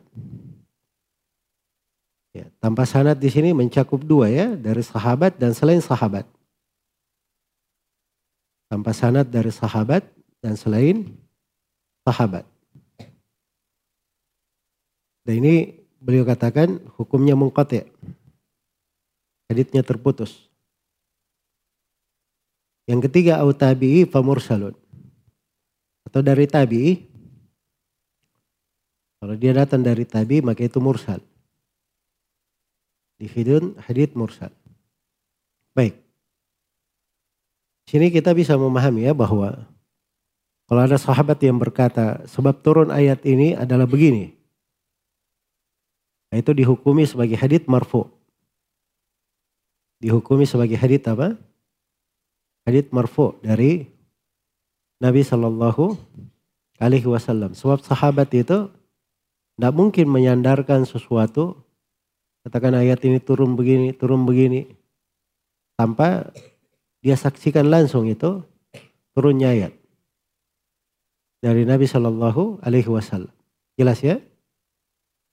Ya, tanpa sanad di sini mencakup dua ya, dari sahabat dan selain sahabat. Tanpa sanad dari sahabat dan selain sahabat. Dan ini beliau katakan hukumnya mungkati. Haditnya terputus. Yang ketiga au tabi'i famursalun. Atau dari tabi'i. Kalau dia datang dari tabi maka itu mursal. Dihidun hadith mursal. Baik. Sini kita bisa memahami ya bahwa kalau ada sahabat yang berkata sebab turun ayat ini adalah begini. Nah, itu dihukumi sebagai hadith marfu. Dihukumi sebagai hadith apa? Hadith marfu dari Nabi Shallallahu Alaihi Wasallam. Sebab sahabat itu tidak mungkin menyandarkan sesuatu. Katakan ayat ini turun begini, turun begini. Tanpa dia saksikan langsung itu turunnya ayat. Dari Nabi Shallallahu Alaihi Wasallam. Jelas ya?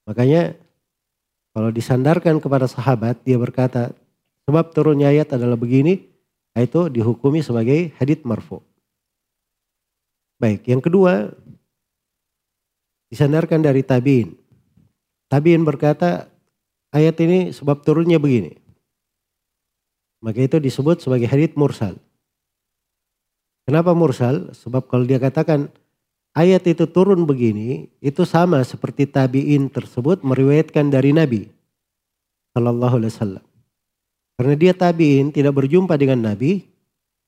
Makanya kalau disandarkan kepada sahabat, dia berkata, sebab turunnya ayat adalah begini, itu dihukumi sebagai hadith marfu. Baik, yang kedua, disandarkan dari tabiin. Tabiin berkata, ayat ini sebab turunnya begini. Maka itu disebut sebagai hadith mursal. Kenapa mursal? Sebab kalau dia katakan ayat itu turun begini, itu sama seperti tabi'in tersebut meriwayatkan dari Nabi Sallallahu Alaihi Wasallam. Karena dia tabi'in tidak berjumpa dengan Nabi,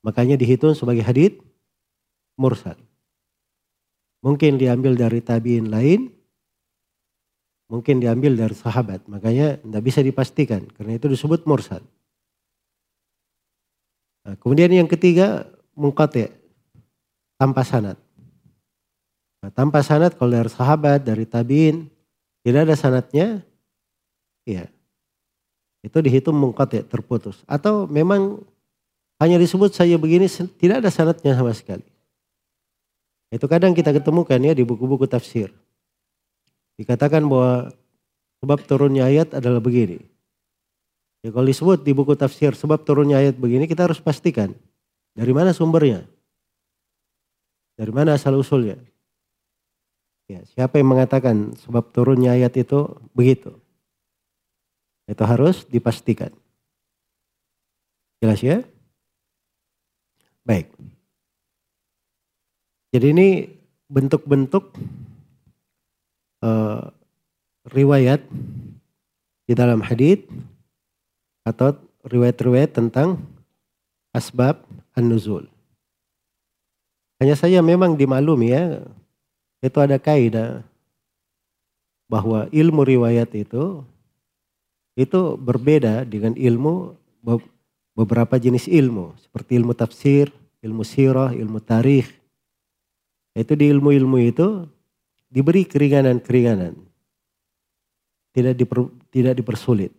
makanya dihitung sebagai hadith mursal. Mungkin diambil dari tabi'in lain, mungkin diambil dari sahabat. Makanya tidak bisa dipastikan, karena itu disebut mursal. Nah, kemudian yang ketiga, mungkate, tanpa sanat. Nah, tanpa sanat kalau dari sahabat, dari tabiin, tidak ada sanatnya, ya itu dihitung mungkat ya, terputus. Atau memang hanya disebut saja begini, tidak ada sanatnya sama sekali. Itu kadang kita ketemukan ya di buku-buku tafsir. Dikatakan bahwa sebab turunnya ayat adalah begini. Ya kalau disebut di buku tafsir sebab turunnya ayat begini, kita harus pastikan dari mana sumbernya. Dari mana asal usulnya. Ya, siapa yang mengatakan sebab turunnya ayat itu begitu? Itu harus dipastikan. Jelas ya? Baik. Jadi ini bentuk-bentuk uh, riwayat di dalam hadis atau riwayat-riwayat tentang asbab an-nuzul. Hanya saja memang dimaklumi ya, itu ada kaidah bahwa ilmu riwayat itu itu berbeda dengan ilmu beberapa jenis ilmu seperti ilmu tafsir, ilmu sirah, ilmu tarikh. Itu di ilmu-ilmu itu diberi keringanan-keringanan. Tidak diper, tidak dipersulit.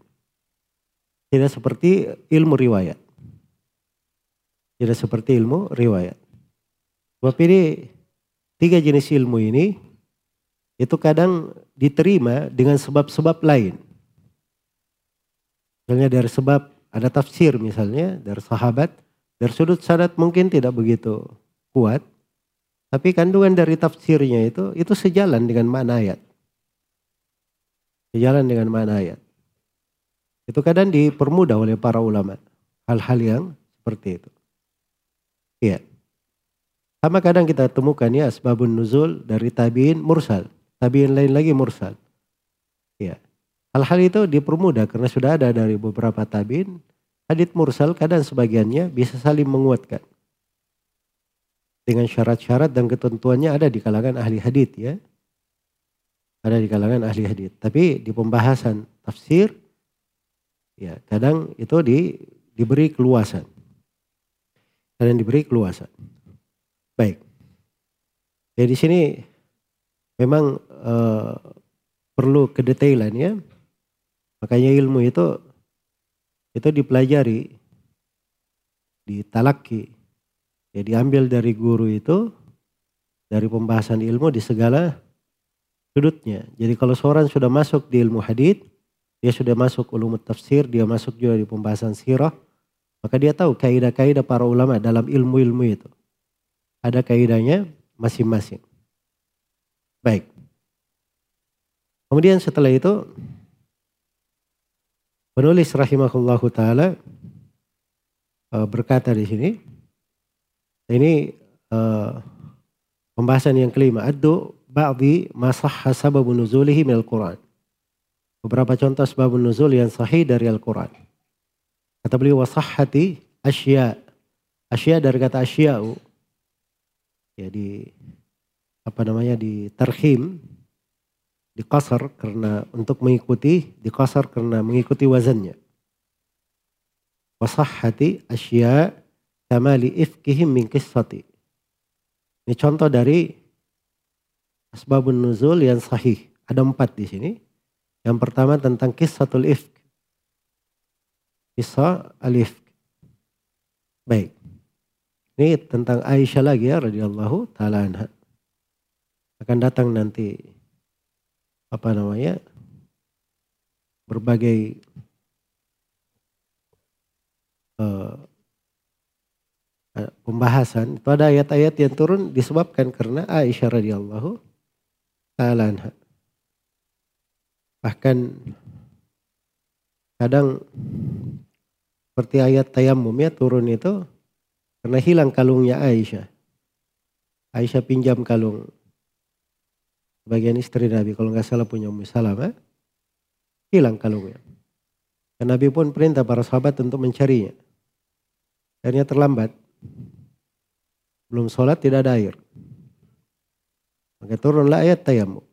Tidak seperti ilmu riwayat. Tidak seperti ilmu riwayat. Sebab ini tiga jenis ilmu ini itu kadang diterima dengan sebab-sebab lain. Misalnya dari sebab ada tafsir misalnya dari sahabat, dari sudut sanad mungkin tidak begitu kuat, tapi kandungan dari tafsirnya itu itu sejalan dengan makna ayat. Sejalan dengan makna ayat. Itu kadang dipermudah oleh para ulama hal-hal yang seperti itu. Iya. Sama kadang kita temukan ya asbabun nuzul dari tabiin mursal. Tabiin lain lagi mursal. Ya. Hal-hal itu dipermudah karena sudah ada dari beberapa tabiin. Hadith mursal kadang sebagiannya bisa saling menguatkan. Dengan syarat-syarat dan ketentuannya ada di kalangan ahli hadith ya. Ada di kalangan ahli hadith. Tapi di pembahasan tafsir ya kadang itu di, diberi keluasan. Kadang diberi keluasan. Baik. Ya di sini memang uh, perlu kedetailan ya. Makanya ilmu itu itu dipelajari, ditalaki, ya diambil dari guru itu dari pembahasan ilmu di segala sudutnya. Jadi kalau seorang sudah masuk di ilmu hadith, dia sudah masuk ulumut tafsir, dia masuk juga di pembahasan sirah, maka dia tahu kaidah-kaidah para ulama dalam ilmu-ilmu itu ada kaidahnya masing-masing. Baik. Kemudian setelah itu penulis rahimahullahu taala uh, berkata di sini ini uh, pembahasan yang kelima addu ba'di ma sahha sababun nuzulihi minal Quran. Beberapa contoh sebab nuzul yang sahih dari Al-Quran. Kata beliau wasahhati asya. Asya dari kata asya'u ya di apa namanya di tarhim di kasar karena untuk mengikuti di kasar karena mengikuti wazannya. Wasahhati asya kamali ifkihim min qissati. Ini contoh dari asbabun nuzul yang sahih. Ada empat di sini. Yang pertama tentang kisahul ifk. Kisah al ifk baik ini tentang Aisyah lagi ya radhiyallahu taala anha. Akan datang nanti apa namanya? berbagai uh, pembahasan itu ada ayat-ayat yang turun disebabkan karena Aisyah radhiyallahu taala anha. Bahkan kadang seperti ayat tayamum ya turun itu karena hilang kalungnya Aisyah. Aisyah pinjam kalung bagian istri Nabi. Kalau nggak salah punya Ummu Salamah. Hilang kalungnya. Dan Nabi pun perintah para sahabat untuk mencarinya. Akhirnya terlambat. Belum sholat tidak ada air. Maka turunlah ayat tayamum.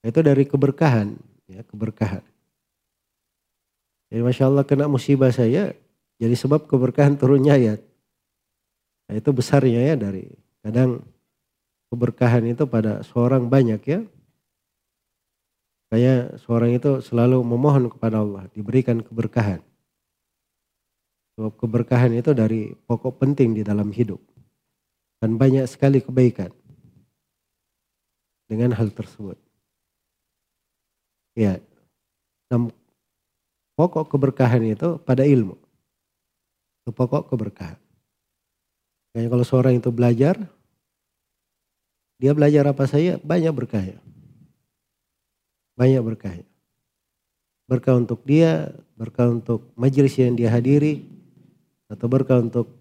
Itu dari keberkahan. Ya, keberkahan. Jadi Masya Allah kena musibah saya jadi sebab keberkahan turunnya ayat. Nah, itu besarnya ya dari kadang keberkahan itu pada seorang banyak ya. Kayak seorang itu selalu memohon kepada Allah diberikan keberkahan. Sebab keberkahan itu dari pokok penting di dalam hidup. Dan banyak sekali kebaikan dengan hal tersebut. Ya, pokok keberkahan itu pada ilmu. Pokok keberkahan. Kayaknya kalau seorang itu belajar, dia belajar apa saja banyak berkahnya. Banyak berkahnya. berkah untuk dia, berkah untuk majelis yang dia hadiri, atau berkah untuk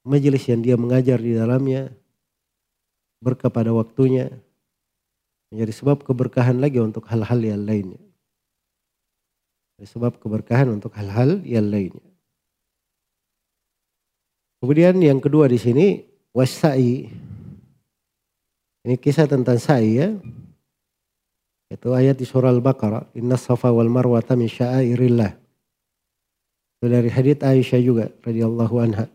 majelis yang dia mengajar di dalamnya, berkah pada waktunya, menjadi sebab keberkahan lagi untuk hal-hal yang lainnya. Sebab keberkahan untuk hal-hal yang lainnya. Kemudian yang kedua di sini wasai. Ini kisah tentang sa'i ya. Itu ayat di surah Al-Baqarah, Inna safa wal marwata min sya'airillah. Itu dari hadits Aisyah juga radhiyallahu anha.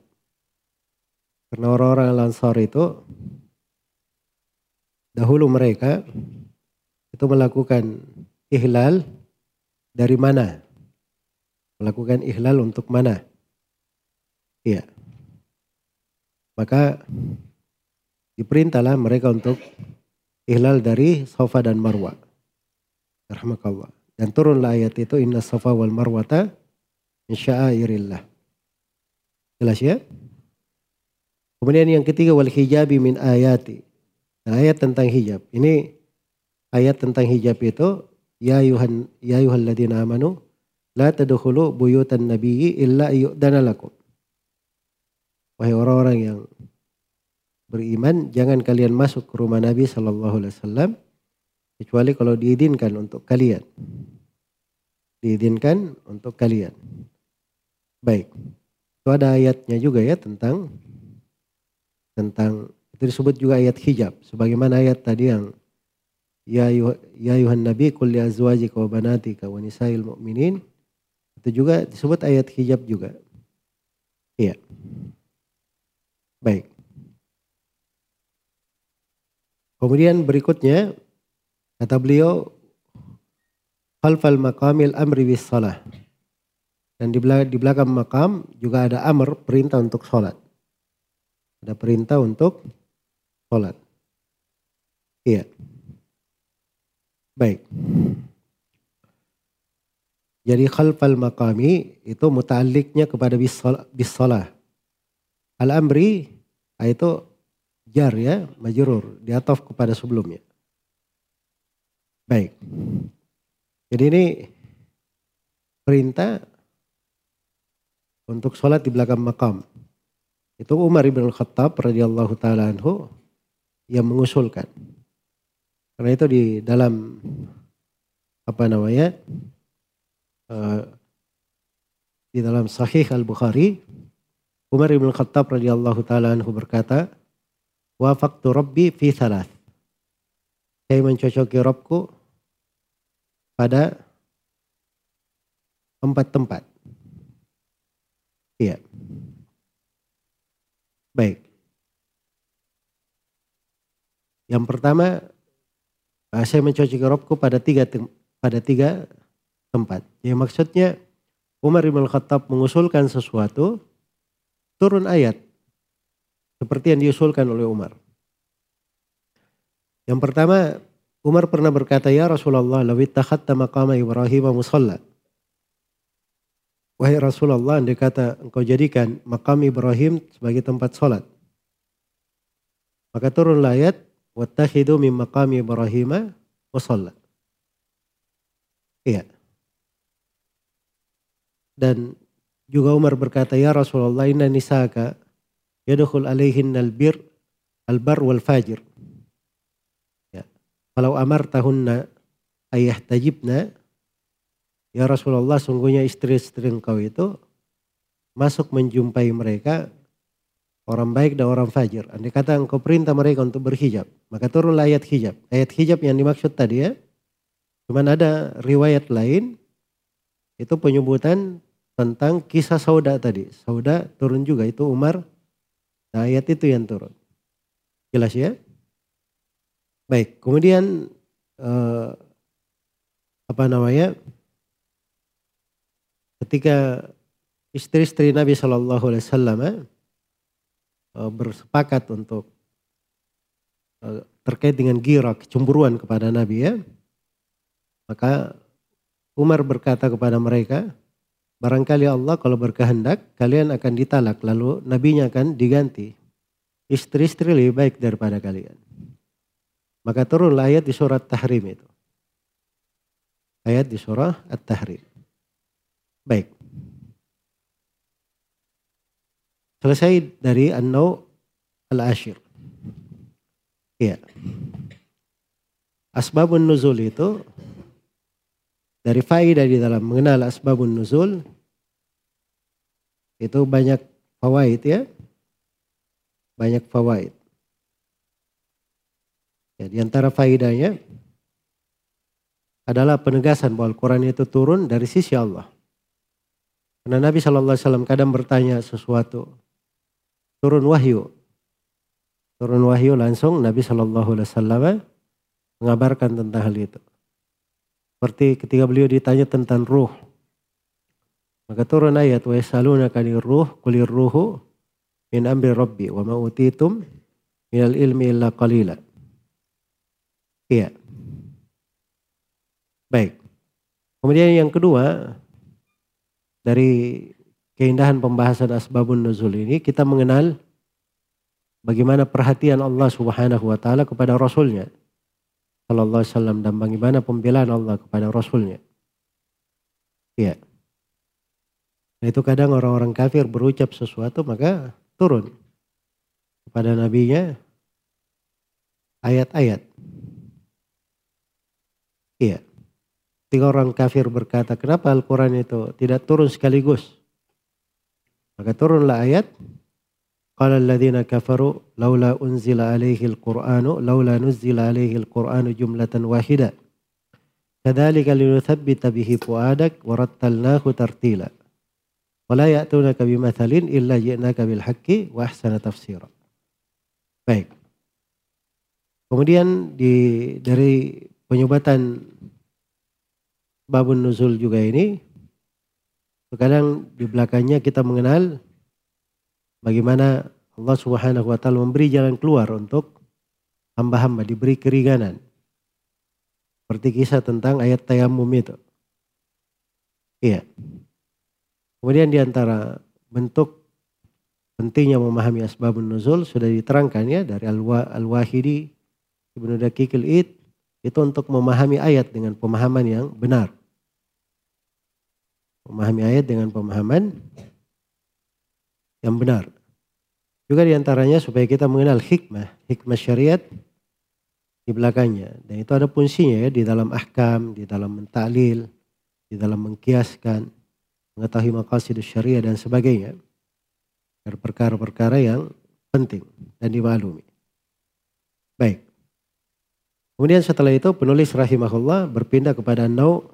Karena orang-orang Ansar itu dahulu mereka itu melakukan ihlal dari mana? Melakukan ihlal untuk mana? Iya. Maka diperintahlah mereka untuk ihlal dari Safa dan Marwah. Rahmakallah. Dan turunlah ayat itu inna safa wal marwata insya'airillah. Jelas ya? Kemudian yang ketiga wal hijabi min ayati. Nah, ayat tentang hijab. Ini ayat tentang hijab itu ya yuhan ya ladina amanu la tadkhulu buyutan nabiyyi illa yu'dana lakum. Wahai orang-orang yang beriman, jangan kalian masuk ke rumah Nabi sallallahu alaihi wasallam kecuali kalau diizinkan untuk kalian. Diizinkan untuk kalian. Baik. Itu ada ayatnya juga ya tentang tentang itu disebut juga ayat hijab sebagaimana ayat tadi yang ya ya ayuhan nabi qul li azwajika wa banatika wa nisa'il mu'minin itu juga disebut ayat hijab juga. Iya. Baik. Kemudian berikutnya Kata beliau, khalfal maqamil amri bis salah. Dan di belakang, di belakang makam juga ada amr, perintah untuk sholat. Ada perintah untuk sholat. Iya. Baik. Jadi khalfal maqami itu muta'alliqnya kepada bis salah. Al-amri itu jar ya, majrur, diataf kepada sebelumnya. Baik. Jadi ini perintah untuk sholat di belakang makam. Itu Umar ibn Khattab radhiyallahu taala anhu yang mengusulkan. Karena itu di dalam apa namanya uh, di dalam Sahih Al Bukhari Umar ibn Khattab radhiyallahu taala anhu berkata, "Wafaqtu Rabbi fi thalath." Saya mencocoki Robku pada empat tempat. Iya. Baik. Yang pertama, ah, saya mencocoki robku pada tiga pada tiga tempat. Yang maksudnya Umar bin Khattab mengusulkan sesuatu, turun ayat seperti yang diusulkan oleh Umar. Yang pertama, Umar pernah berkata, Ya Rasulullah, lawit takhatta maqama Ibrahim musalla. Wahai Rasulullah, dia kata, engkau jadikan makam Ibrahim sebagai tempat sholat. Maka turunlah ayat, min maqami Ibrahim musalla. Iya. Dan juga Umar berkata, Ya Rasulullah, inna nisaka yadukhul alaihin albir, albar wal fajir. Kalau amar tahunna ayah tajibna, ya Rasulullah sungguhnya istri-istri engkau itu masuk menjumpai mereka orang baik dan orang fajir. Andai kata engkau perintah mereka untuk berhijab, maka turunlah ayat hijab. Ayat hijab yang dimaksud tadi ya, cuman ada riwayat lain, itu penyebutan tentang kisah Sauda tadi. Sauda turun juga, itu Umar, nah ayat itu yang turun. Jelas ya? Baik, kemudian eh, apa namanya? Ketika istri-istri Nabi Shallallahu Alaihi Wasallam eh, bersepakat untuk eh, terkait dengan gira kecemburuan kepada Nabi ya, maka Umar berkata kepada mereka, barangkali Allah kalau berkehendak kalian akan ditalak lalu nabinya akan diganti. Istri-istri lebih baik daripada kalian. Maka turunlah ayat di surat Tahrim itu. Ayat di surah At-Tahrim. Baik. Selesai dari an-nau al-ashir. Iya. Asbabun nuzul itu dari faidah di dalam mengenal asbabun nuzul itu banyak fawaid ya. Banyak fawaid. Ya, di antara faidahnya adalah penegasan bahwa Al-Quran itu turun dari sisi Allah. Karena Nabi SAW kadang bertanya sesuatu. Turun wahyu. Turun wahyu langsung Nabi SAW mengabarkan tentang hal itu. Seperti ketika beliau ditanya tentang ruh. Maka turun ayat wa kanir ruh kulir ruhu min amri rabbi wa ma utitum minal ilmi illa qalila. Iya. Baik. Kemudian yang kedua dari keindahan pembahasan asbabun nuzul ini kita mengenal bagaimana perhatian Allah Subhanahu wa taala kepada rasulnya sallallahu alaihi wasallam dan bagaimana pembelaan Allah kepada rasulnya. Iya. Nah, itu kadang orang-orang kafir berucap sesuatu maka turun kepada nabinya ayat-ayat. Iya. Tiga orang kafir berkata, kenapa Al-Quran itu tidak turun sekaligus? Maka turunlah ayat. Qala alladhina kafaru laula unzila alaihi al-Qur'anu laula nuzila alaihi al-Qur'anu jumlatan wahida. Kadzalika linuthabbita bihi fuadak wa rattalnahu tartila. Wala ya'tunaka bimathalin illa ji'naka bil haqqi wa ahsana tafsira. Baik. Kemudian di dari penyebatan babun nuzul juga ini Terkadang di belakangnya kita mengenal bagaimana Allah Subhanahu wa taala memberi jalan keluar untuk hamba-hamba diberi keringanan. Seperti kisah tentang ayat tayamum itu. Iya. Kemudian di antara bentuk pentingnya memahami asbabun nuzul sudah diterangkan ya dari Al-Wahidi Ibnu Daqiqil Id itu untuk memahami ayat dengan pemahaman yang benar. Memahami ayat dengan pemahaman yang benar. Juga di antaranya supaya kita mengenal hikmah, hikmah syariat di belakangnya. Dan itu ada fungsinya ya di dalam ahkam, di dalam mentaklil, di dalam mengkiaskan, mengetahui maqasid syariah dan sebagainya. Perkara-perkara yang penting dan dimaklumi. Baik. Kemudian setelah itu penulis rahimahullah berpindah kepada nau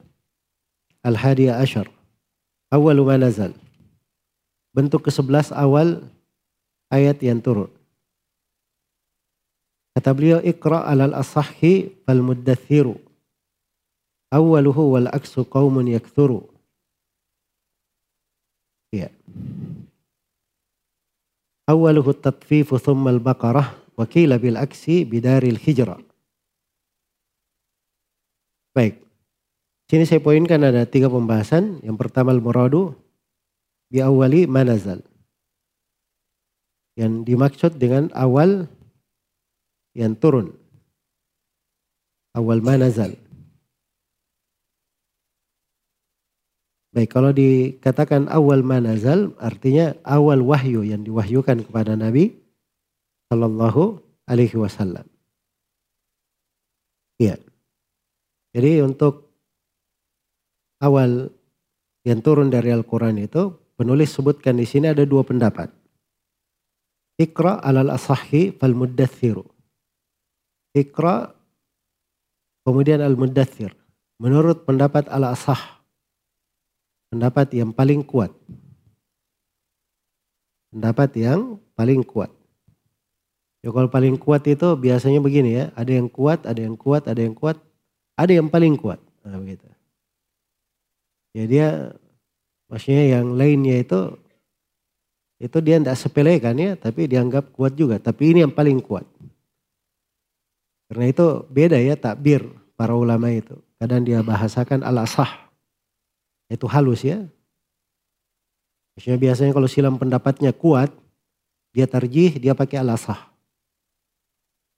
al-hadiya ashar awal manazal. Bentuk ke-11 awal ayat yang turun. Kata beliau ikra alal asahhi fal muddathiru. Awaluhu wal aksu qawmun yakthuru. Ya. Awaluhu tatfifu thumma al-baqarah wa kila bil aksi bidaril hijrah. Baik. Sini saya poinkan ada tiga pembahasan. Yang pertama al-muradu bi awali manazal. Yang dimaksud dengan awal yang turun. Awal manazal. Baik, kalau dikatakan awal manazal artinya awal wahyu yang diwahyukan kepada Nabi Sallallahu Alaihi Wasallam. Iya. Jadi untuk awal yang turun dari Al-Quran itu, penulis sebutkan di sini ada dua pendapat. Ikra alal asahi fal muddathiru. Ikra kemudian al muddathir. Menurut pendapat al asah. Pendapat yang paling kuat. Pendapat yang paling kuat. Ya kalau paling kuat itu biasanya begini ya. Ada yang kuat, ada yang kuat, ada yang kuat. Ada yang paling kuat. Nah. Ya dia maksudnya yang lainnya itu itu dia tidak sepelekan ya, tapi dianggap kuat juga. Tapi ini yang paling kuat. Karena itu beda ya takbir para ulama itu. Kadang dia bahasakan al-asah. Itu halus ya. Maksudnya biasanya kalau silam pendapatnya kuat, dia terjih, dia pakai al-asah.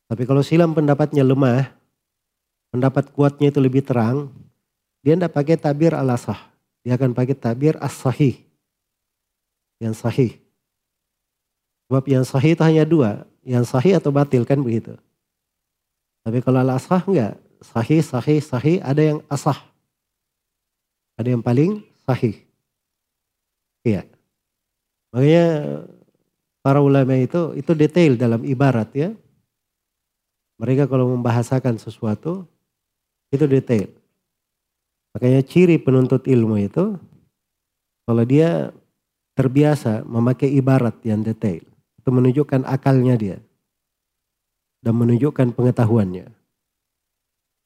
Tapi kalau silam pendapatnya lemah, pendapat kuatnya itu lebih terang, dia tidak pakai tabir al-asah. Dia akan pakai tabir as-sahih. Yang sahih. Sebab yang sahih itu hanya dua. Yang sahih atau batil kan begitu. Tapi kalau al-asah enggak. Sahih, sahih, sahih. Ada yang asah. Ada yang paling sahih. Iya. Makanya para ulama itu itu detail dalam ibarat ya. Mereka kalau membahasakan sesuatu itu detail. Makanya ciri penuntut ilmu itu kalau dia terbiasa memakai ibarat yang detail. Itu menunjukkan akalnya dia. Dan menunjukkan pengetahuannya.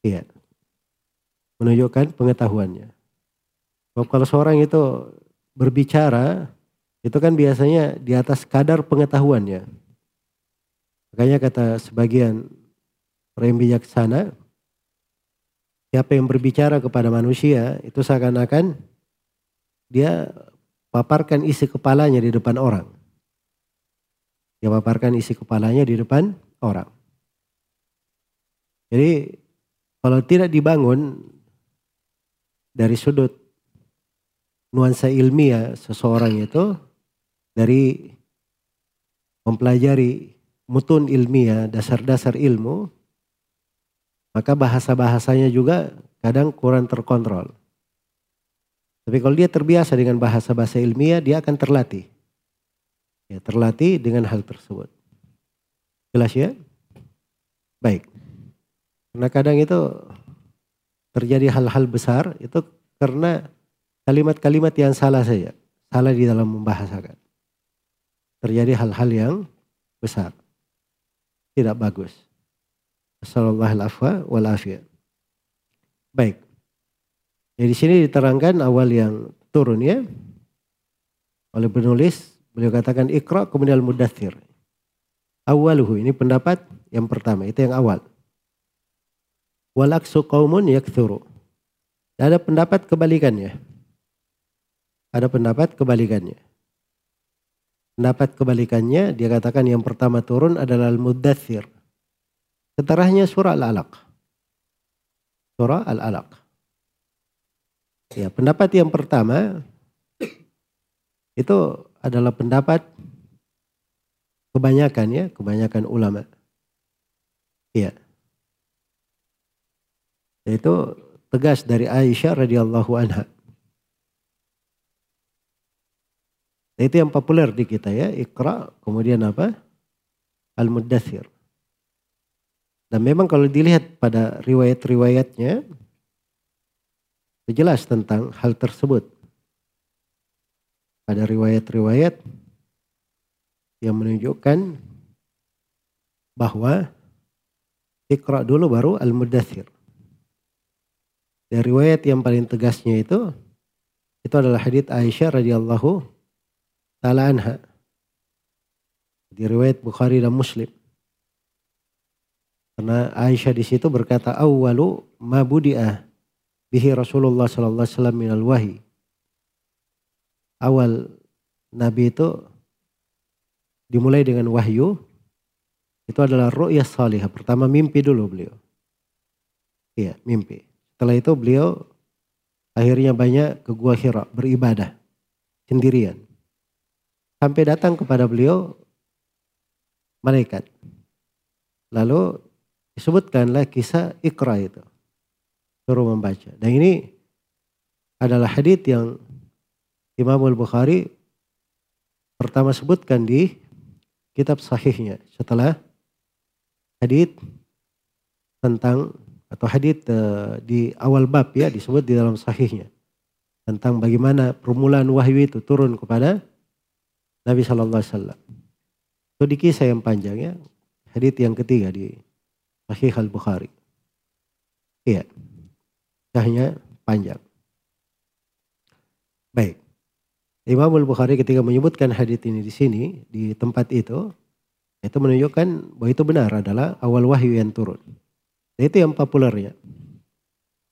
Iya. Menunjukkan pengetahuannya. Kalau seorang itu berbicara itu kan biasanya di atas kadar pengetahuannya. Makanya kata sebagian orang bijaksana, siapa yang berbicara kepada manusia itu seakan-akan dia paparkan isi kepalanya di depan orang. Dia paparkan isi kepalanya di depan orang. Jadi kalau tidak dibangun dari sudut nuansa ilmiah seseorang itu dari mempelajari mutun ilmiah, dasar-dasar ilmu, maka bahasa-bahasanya juga kadang kurang terkontrol. Tapi kalau dia terbiasa dengan bahasa-bahasa ilmiah, dia akan terlatih. Ya, terlatih dengan hal tersebut. Jelas ya? Baik. Karena kadang itu terjadi hal-hal besar itu karena kalimat-kalimat yang salah saja. Salah di dalam membahasakan terjadi hal-hal yang besar. Tidak bagus. Assalamualaikum warahmatullahi Baik. Jadi di sini diterangkan awal yang turun ya. Oleh penulis, beliau katakan ikra kemudian mudathir. Awaluhu, ini pendapat yang pertama, itu yang awal. Walaksu qawmun yakthuru. Ada pendapat kebalikannya. Ada pendapat kebalikannya. Pendapat kebalikannya, dia katakan yang pertama turun adalah Al-Muddathir. Setelahnya surah Al-Alaq. Surah Al-Alaq. Ya, pendapat yang pertama itu adalah pendapat kebanyakan ya, kebanyakan ulama. Iya. Yaitu tegas dari Aisyah radhiyallahu anha. Itu yang populer di kita ya, Iqra, kemudian apa? Al-Muddathir. Dan memang kalau dilihat pada riwayat-riwayatnya, jelas tentang hal tersebut. Ada riwayat-riwayat yang menunjukkan bahwa Iqra dulu baru Al-Muddathir. Dan riwayat yang paling tegasnya itu, itu adalah hadits Aisyah radhiyallahu Ta'ala anha. Di riwayat Bukhari dan Muslim. Karena Aisyah di situ berkata awwalu ma budi'ah bihi Rasulullah sallallahu alaihi wasallam. Awal Nabi itu dimulai dengan wahyu itu adalah ru'yah salihah. Pertama mimpi dulu beliau. Iya, mimpi. Setelah itu beliau akhirnya banyak ke Gua Hira beribadah sendirian. Sampai datang kepada beliau malaikat. Lalu disebutkanlah kisah Iqra itu. Suruh membaca. Dan ini adalah hadith yang Imam Al-Bukhari pertama sebutkan di kitab sahihnya. Setelah hadith tentang atau hadith uh, di awal bab ya disebut di dalam sahihnya tentang bagaimana permulaan wahyu itu turun kepada Nabi Shallallahu Alaihi Wasallam. Itu di kisah yang panjang ya. Hadith yang ketiga di Sahih Al Bukhari. Iya. Kisahnya panjang. Baik. Imam Al Bukhari ketika menyebutkan hadith ini di sini di tempat itu itu menunjukkan bahwa itu benar adalah awal wahyu yang turun. Itu yang populer ya.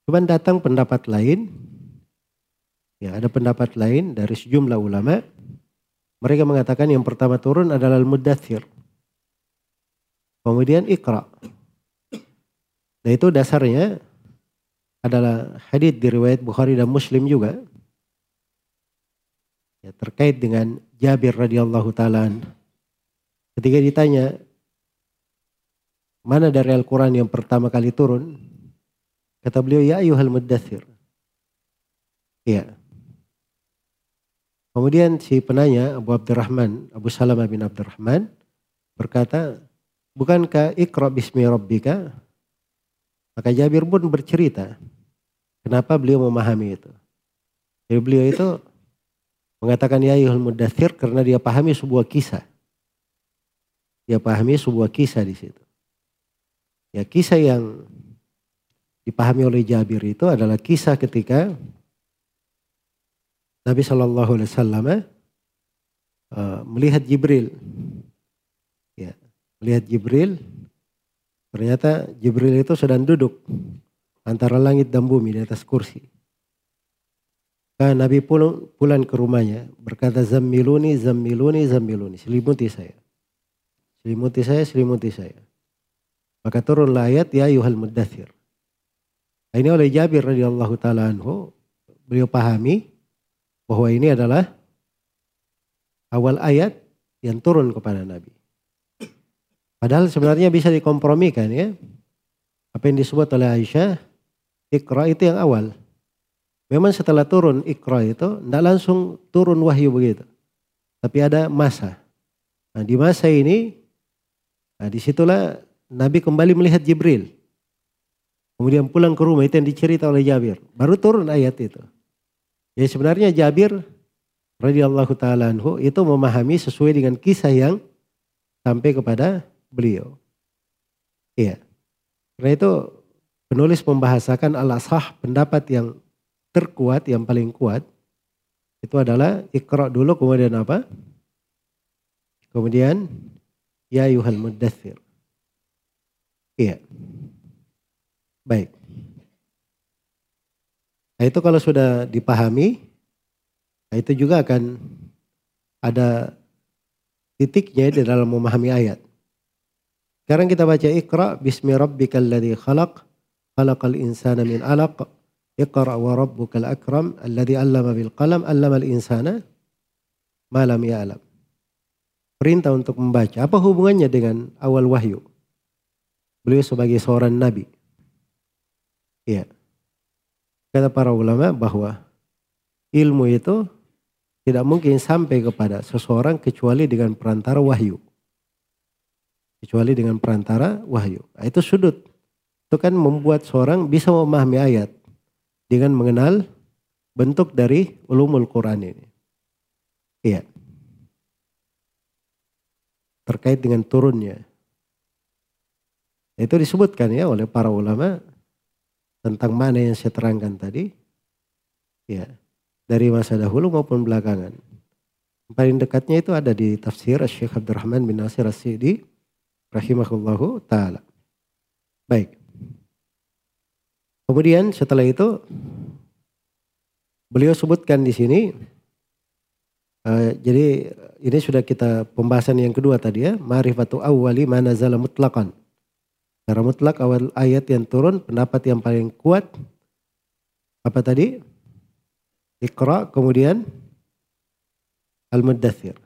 Cuman datang pendapat lain, ya ada pendapat lain dari sejumlah ulama mereka mengatakan yang pertama turun adalah Al-Muddathir. Kemudian Iqra. Dan itu dasarnya adalah hadith di riwayat Bukhari dan Muslim juga. ya, terkait dengan Jabir radhiyallahu taala. Ketika ditanya mana dari Al-Quran yang pertama kali turun, kata beliau ya ayuhal muddathir. Iya. Kemudian si penanya Abu Abdurrahman, Abu Salamah bin Abdurrahman berkata, bukankah ikra bismi rabbika? Maka Jabir pun bercerita, kenapa beliau memahami itu. Jadi beliau itu mengatakan ya ayuhal muddathir karena dia pahami sebuah kisah. Dia pahami sebuah kisah di situ. Ya kisah yang dipahami oleh Jabir itu adalah kisah ketika Nabi Shallallahu Alaihi Wasallam uh, melihat Jibril, ya melihat Jibril, ternyata Jibril itu sedang duduk antara langit dan bumi di atas kursi. Kan Nabi pulang, pulang ke rumahnya berkata zammiluni, zammiluni, zammiluni, selimuti saya. Selimuti saya, selimuti saya. Maka turunlah ayat ya yuhal muddathir. Nah, ini oleh Jabir radhiyallahu taala anhu beliau pahami bahwa ini adalah awal ayat yang turun kepada Nabi. Padahal sebenarnya bisa dikompromikan ya. Apa yang disebut oleh Aisyah, Iqra itu yang awal. Memang setelah turun Iqra itu, tidak langsung turun wahyu begitu. Tapi ada masa. Nah di masa ini, nah di situlah Nabi kembali melihat Jibril. Kemudian pulang ke rumah itu yang dicerita oleh Jabir. Baru turun ayat itu. Ya sebenarnya Jabir radhiyallahu taala anhu itu memahami sesuai dengan kisah yang sampai kepada beliau. Iya. Karena itu penulis membahasakan al-asah pendapat yang terkuat, yang paling kuat itu adalah ikra dulu kemudian apa? Kemudian ya yuhal muddathir. Iya. Baik. Nah itu kalau sudah dipahami, nah itu juga akan ada titiknya di dalam memahami ayat. Sekarang kita baca Iqra bismi rabbikal ladzi khalaq khalaqal insana min 'alaq Iqra wa rabbukal akram alladzi 'allama bil qalam 'allamal insana ma lam ya'lam. Perintah untuk membaca. Apa hubungannya dengan awal wahyu? Beliau sebagai seorang nabi. Iya. Kata para ulama bahwa ilmu itu tidak mungkin sampai kepada seseorang kecuali dengan perantara wahyu. Kecuali dengan perantara wahyu. Nah, itu sudut. Itu kan membuat seorang bisa memahami ayat dengan mengenal bentuk dari ulumul Quran ini. Iya. Terkait dengan turunnya. Itu disebutkan ya oleh para ulama tentang mana yang saya terangkan tadi, ya dari masa dahulu maupun belakangan. Paling dekatnya itu ada di tafsir Syekh Abdurrahman bin Nasir As-Sidi rahimahullahu taala. Baik. Kemudian setelah itu beliau sebutkan di sini uh, jadi ini sudah kita pembahasan yang kedua tadi ya, ma'rifatu awwali ma nazala mutlaqan. Secara mutlak awal ayat yang turun pendapat yang paling kuat apa tadi? Iqra kemudian Al-Muddathir.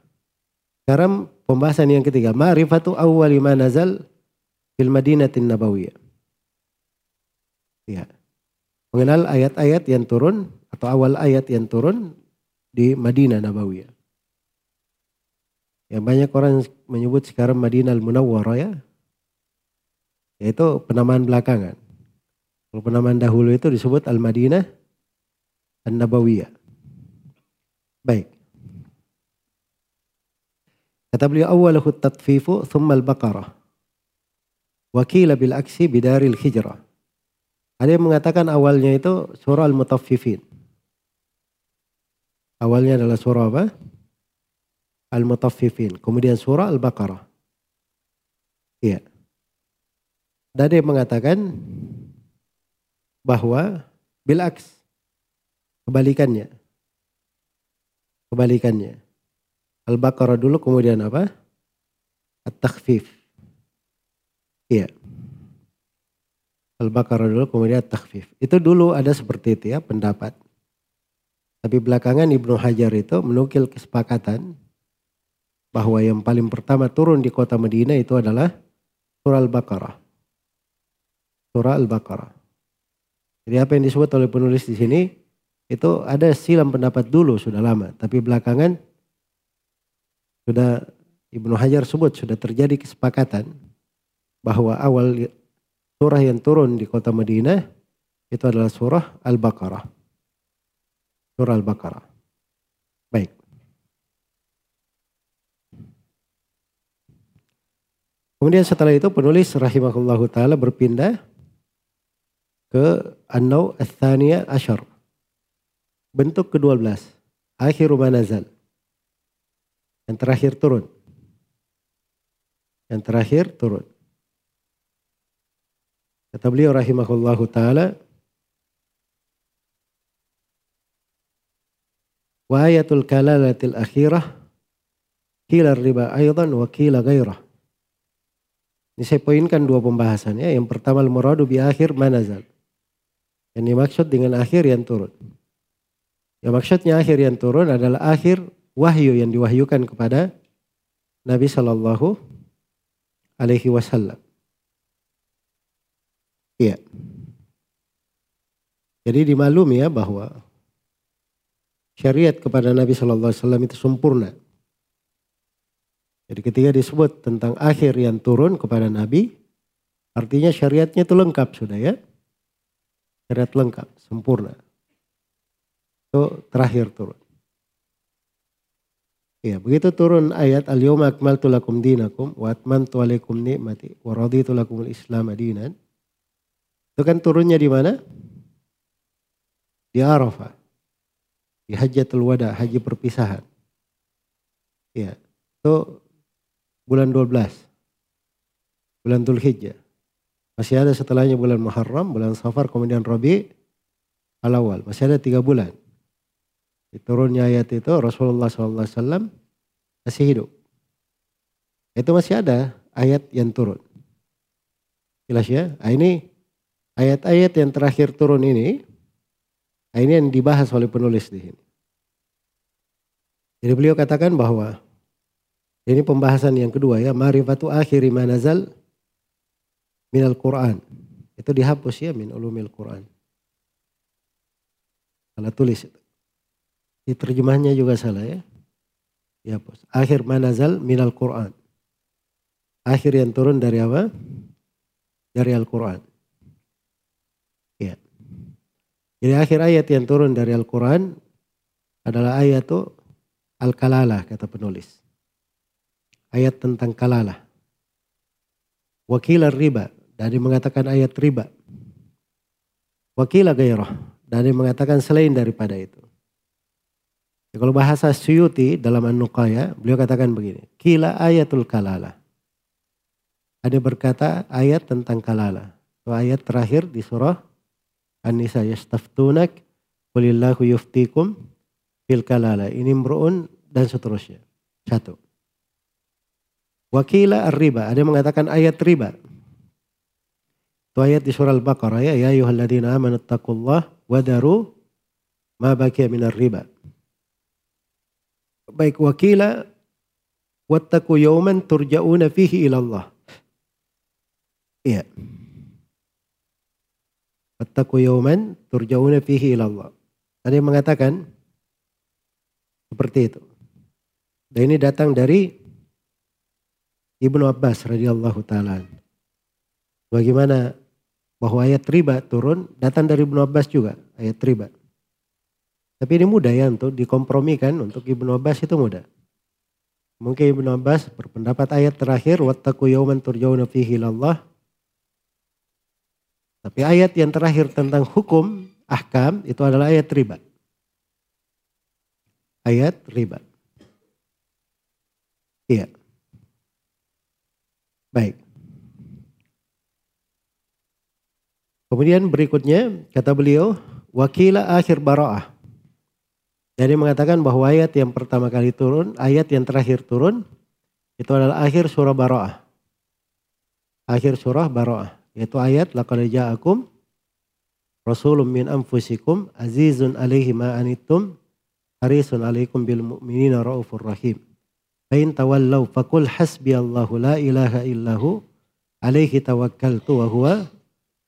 Sekarang pembahasan yang ketiga, ma'rifatu awwali ma nazal fil Madinatin Nabawiyah. Ya. Mengenal ayat-ayat yang turun atau awal ayat yang turun di Madinah Nabawiyah. Yang banyak orang menyebut sekarang Madinah Al-Munawwarah ya. Yaitu penamaan belakangan. Kalau penamaan dahulu itu disebut Al-Madinah An-Nabawiyah. Baik. Kata beliau awalahu tatfifu thumma al-baqarah. Wakila bil aksi bidaril hijrah. Ada yang mengatakan awalnya itu surah Al-Mutaffifin. Awalnya adalah surah apa? Al-Mutaffifin. Kemudian surah Al-Baqarah. Iya. Dan dia mengatakan bahwa bilaks kebalikannya. Kebalikannya. Al-Baqarah dulu kemudian apa? At-Takhfif. Iya. Al-Baqarah dulu kemudian At-Takhfif. Itu dulu ada seperti itu ya pendapat. Tapi belakangan Ibnu Hajar itu menukil kesepakatan bahwa yang paling pertama turun di kota Madinah itu adalah surah Al-Baqarah. Surah Al-Baqarah. Jadi apa yang disebut oleh penulis di sini itu ada silam pendapat dulu sudah lama, tapi belakangan sudah Ibnu Hajar sebut sudah terjadi kesepakatan bahwa awal surah yang turun di kota Madinah itu adalah surah Al-Baqarah. Surah Al-Baqarah. Baik. Kemudian setelah itu penulis rahimahullahu taala berpindah ke An-Naw Asyar. Bentuk ke-12. Akhiru manazal. Yang terakhir turun. Yang terakhir turun. Kata beliau rahimahullahu taala Wa ayatul kalalatil akhirah kila riba aydan wa kila gairah. Ini saya poinkan dua pembahasan ya. Yang pertama al-muradu bi akhir manazal. Yang dimaksud dengan akhir yang turun. Yang maksudnya akhir yang turun adalah akhir wahyu yang diwahyukan kepada Nabi Shallallahu Alaihi Wasallam. Iya. Jadi dimaklumi ya bahwa syariat kepada Nabi Shallallahu Alaihi Wasallam itu sempurna. Jadi ketika disebut tentang akhir yang turun kepada Nabi, artinya syariatnya itu lengkap sudah ya. Syariat lengkap, sempurna. Itu terakhir turun. Ya, begitu turun ayat al-yawma akmaltu lakum dinakum wa atmamtu alaikum ni'mati wa raditu lakumul islam adinan. Itu kan turunnya di mana? Di Arafah. Di Hajatul Wada, haji perpisahan. Ya, itu bulan 12. Bulan Dzulhijjah. Masih ada setelahnya bulan Muharram, bulan Safar, kemudian Rabi al-awal. Masih ada tiga bulan. Turunnya ayat itu Rasulullah SAW masih hidup. Itu masih ada ayat yang turun. Jelas ya? Nah, ini Ayat-ayat yang terakhir turun ini, ini yang dibahas oleh penulis di sini. Jadi beliau katakan bahwa ini pembahasan yang kedua ya, marifatu akhiri manazal minal Quran. Itu dihapus ya min ulumil Quran. Salah tulis itu. Di terjemahnya juga salah ya. Dihapus. Akhir manazal minal Quran. Akhir yang turun dari apa? Dari Al-Quran. Jadi akhir ayat yang turun dari Al-Quran adalah ayat itu Al-Kalalah kata penulis. Ayat tentang kalalah. Wakil riba. Dari mengatakan ayat riba. Wakil gairah. Dari mengatakan selain daripada itu. Ya, kalau bahasa Suyuti dalam An-Nuqaya, beliau katakan begini. Kila ayatul kalalah. Ada berkata ayat tentang kalalah. Itu ayat terakhir di surah An-Nisa yastaftunak Walillahu yuftikum fil kalala. Ini mru'un dan seterusnya. Satu. Wakila ar-riba. Ada yang mengatakan ayat riba. Itu ayat di surah Al-Baqarah ya. Ya ayuhalladzina amanu taqullah wadaru ma bakiya minar riba. Baik wakila wattaku yawman turja'una fihi ilallah. Iya. Wattaqu yawman turja'una fihi ilallah. Ada yang mengatakan seperti itu. Dan ini datang dari Ibnu Abbas radhiyallahu taala. Bagaimana bahwa ayat riba turun datang dari Ibnu Abbas juga, ayat riba. Tapi ini mudah ya untuk dikompromikan untuk Ibnu Abbas itu mudah. Mungkin Ibnu Abbas berpendapat ayat terakhir wattaqu yawman turja'una fihi ilallah tapi ayat yang terakhir tentang hukum ahkam itu adalah ayat riba. Ayat riba. Iya. Baik. Kemudian berikutnya kata beliau wakila akhir bara'ah. Jadi mengatakan bahwa ayat yang pertama kali turun, ayat yang terakhir turun itu adalah akhir surah bara'ah. Akhir surah bara'ah. Yaitu ayat laqad ja'akum rasulun min anfusikum azizun alaihi ma anittum harisun alaikum bil mu'minina raufur rahim. Fa in tawallaw faqul hasbiyallahu la ilaha illahu alaihi tawakkaltu wa huwa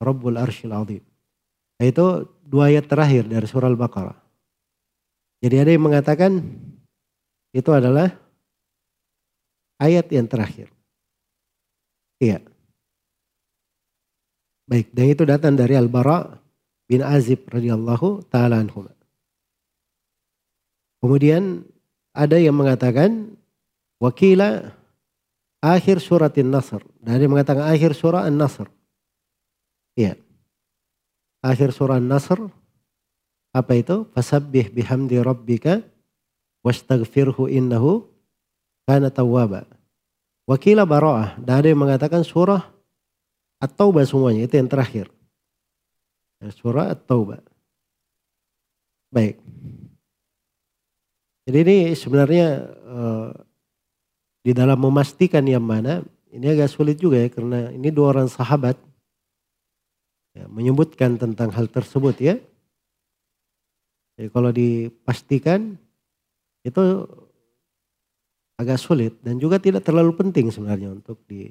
rabbul arsyil azim. Itu dua ayat terakhir dari surah Al-Baqarah. Jadi ada yang mengatakan itu adalah ayat yang terakhir. Iya. Baik, dan itu datang dari Al-Bara bin Azib radhiyallahu taala anhu. Kemudian ada yang mengatakan wakila akhir surat An-Nasr. Yang mengatakan akhir surah An-Nasr. Iya. Akhir surah An-Nasr apa itu? Fasabbih bihamdi rabbika wastaghfirhu innahu kana tawwaba. Wakila bara'ah. Dan ada yang mengatakan surah At-Taubah semuanya. Itu yang terakhir. Surah At-Taubah. Baik. Jadi ini sebenarnya uh, di dalam memastikan yang mana ini agak sulit juga ya karena ini dua orang sahabat ya, menyebutkan tentang hal tersebut ya. Jadi kalau dipastikan itu agak sulit dan juga tidak terlalu penting sebenarnya untuk di,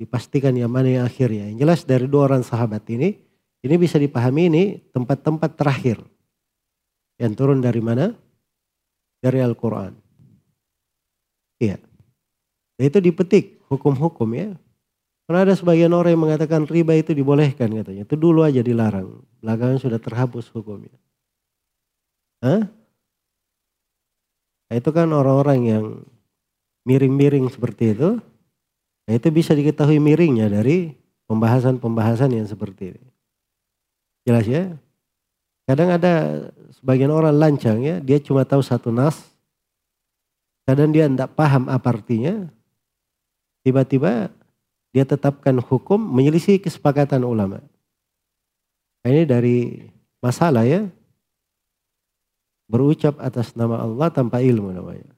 dipastikan yang mana yang akhirnya. Yang jelas dari dua orang sahabat ini, ini bisa dipahami ini tempat-tempat terakhir yang turun dari mana? dari Al-Quran. Iya. Dan itu dipetik hukum-hukum ya. Karena ada sebagian orang yang mengatakan riba itu dibolehkan katanya. Itu dulu aja dilarang. Belakangan sudah terhapus hukumnya. Hah? Nah, itu kan orang-orang yang miring-miring seperti itu. Nah, itu bisa diketahui miringnya dari pembahasan-pembahasan yang seperti ini. Jelas ya? Kadang ada sebagian orang lancang ya, dia cuma tahu satu nas. Kadang dia tidak paham apa artinya. Tiba-tiba dia tetapkan hukum menyelisih kesepakatan ulama. Nah, ini dari masalah ya. Berucap atas nama Allah tanpa ilmu namanya.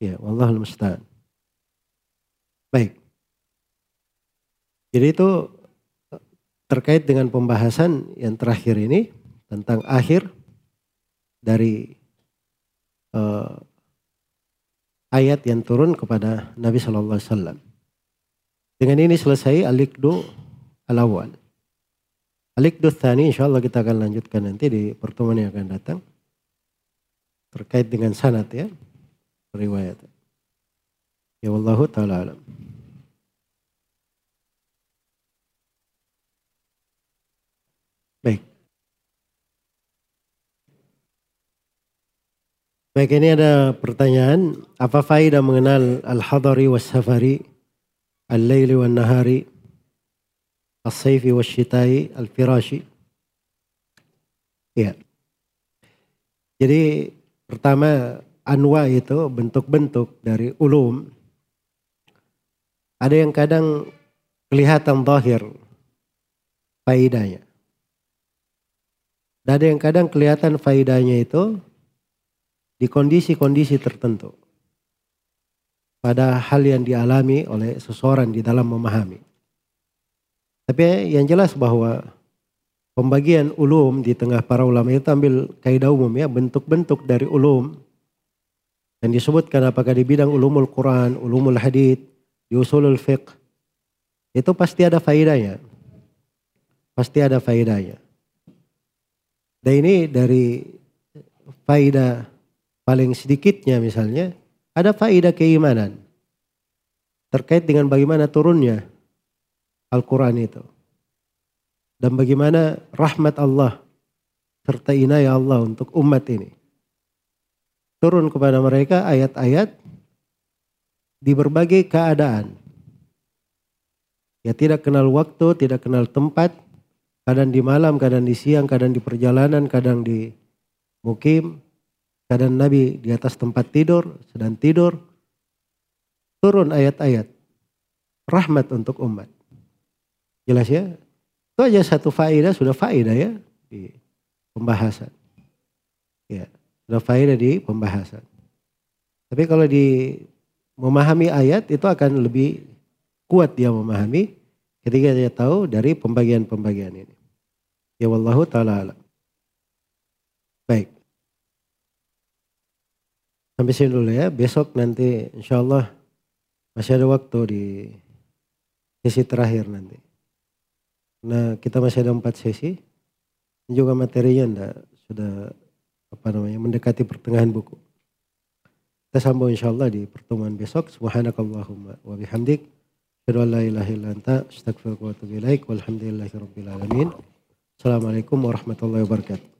Ya, wallahul musta'an. Baik. Jadi itu terkait dengan pembahasan yang terakhir ini tentang akhir dari uh, ayat yang turun kepada Nabi Shallallahu Alaihi Wasallam. Dengan ini selesai alikdu al-awwal. Alikdu thani insya Allah kita akan lanjutkan nanti di pertemuan yang akan datang. Terkait dengan sanat ya. Riwayat. Ya Allah ta'ala alam. Baik. Baik ini ada pertanyaan. Apa faedah mengenal al-hadari was safari, al-laili wan nahari, al-sayfi was syitai, al-firashi? Ya. Jadi pertama anwa itu bentuk-bentuk dari ulum. Ada yang kadang kelihatan zahir faidahnya. Dan ada yang kadang kelihatan faidahnya itu di kondisi-kondisi tertentu. Pada hal yang dialami oleh seseorang di dalam memahami. Tapi yang jelas bahwa pembagian ulum di tengah para ulama itu ambil kaidah umum ya, bentuk-bentuk dari ulum. Dan disebutkan apakah di bidang ulumul Quran, ulumul hadith, di usulul fiqh. Itu pasti ada faidahnya. Pasti ada faidahnya. Dan ini dari faedah paling sedikitnya misalnya, ada faedah keimanan. Terkait dengan bagaimana turunnya Al-Quran itu. Dan bagaimana rahmat Allah serta inayah Allah untuk umat ini. Turun kepada mereka ayat-ayat di berbagai keadaan. Ya tidak kenal waktu, tidak kenal tempat, Kadang di malam, kadang di siang, kadang di perjalanan, kadang di mukim. Kadang Nabi di atas tempat tidur, sedang tidur. Turun ayat-ayat. Rahmat untuk umat. Jelas ya? Itu aja satu faedah, sudah faedah ya. Di pembahasan. Ya, sudah faedah di pembahasan. Tapi kalau di memahami ayat itu akan lebih kuat dia memahami ketika dia tahu dari pembagian-pembagian ini. Ya wallahu taala. Baik. sampai sini dulu ya. Besok nanti insya Allah masih ada waktu di sesi terakhir nanti. Nah kita masih ada empat sesi. Juga materinya enggak, sudah apa namanya mendekati pertengahan buku. Kita sambung insya Allah di pertemuan besok. Subhanakallahumma wa bihamdik. Assalamualaikum warahmatullahi wabarakatuh.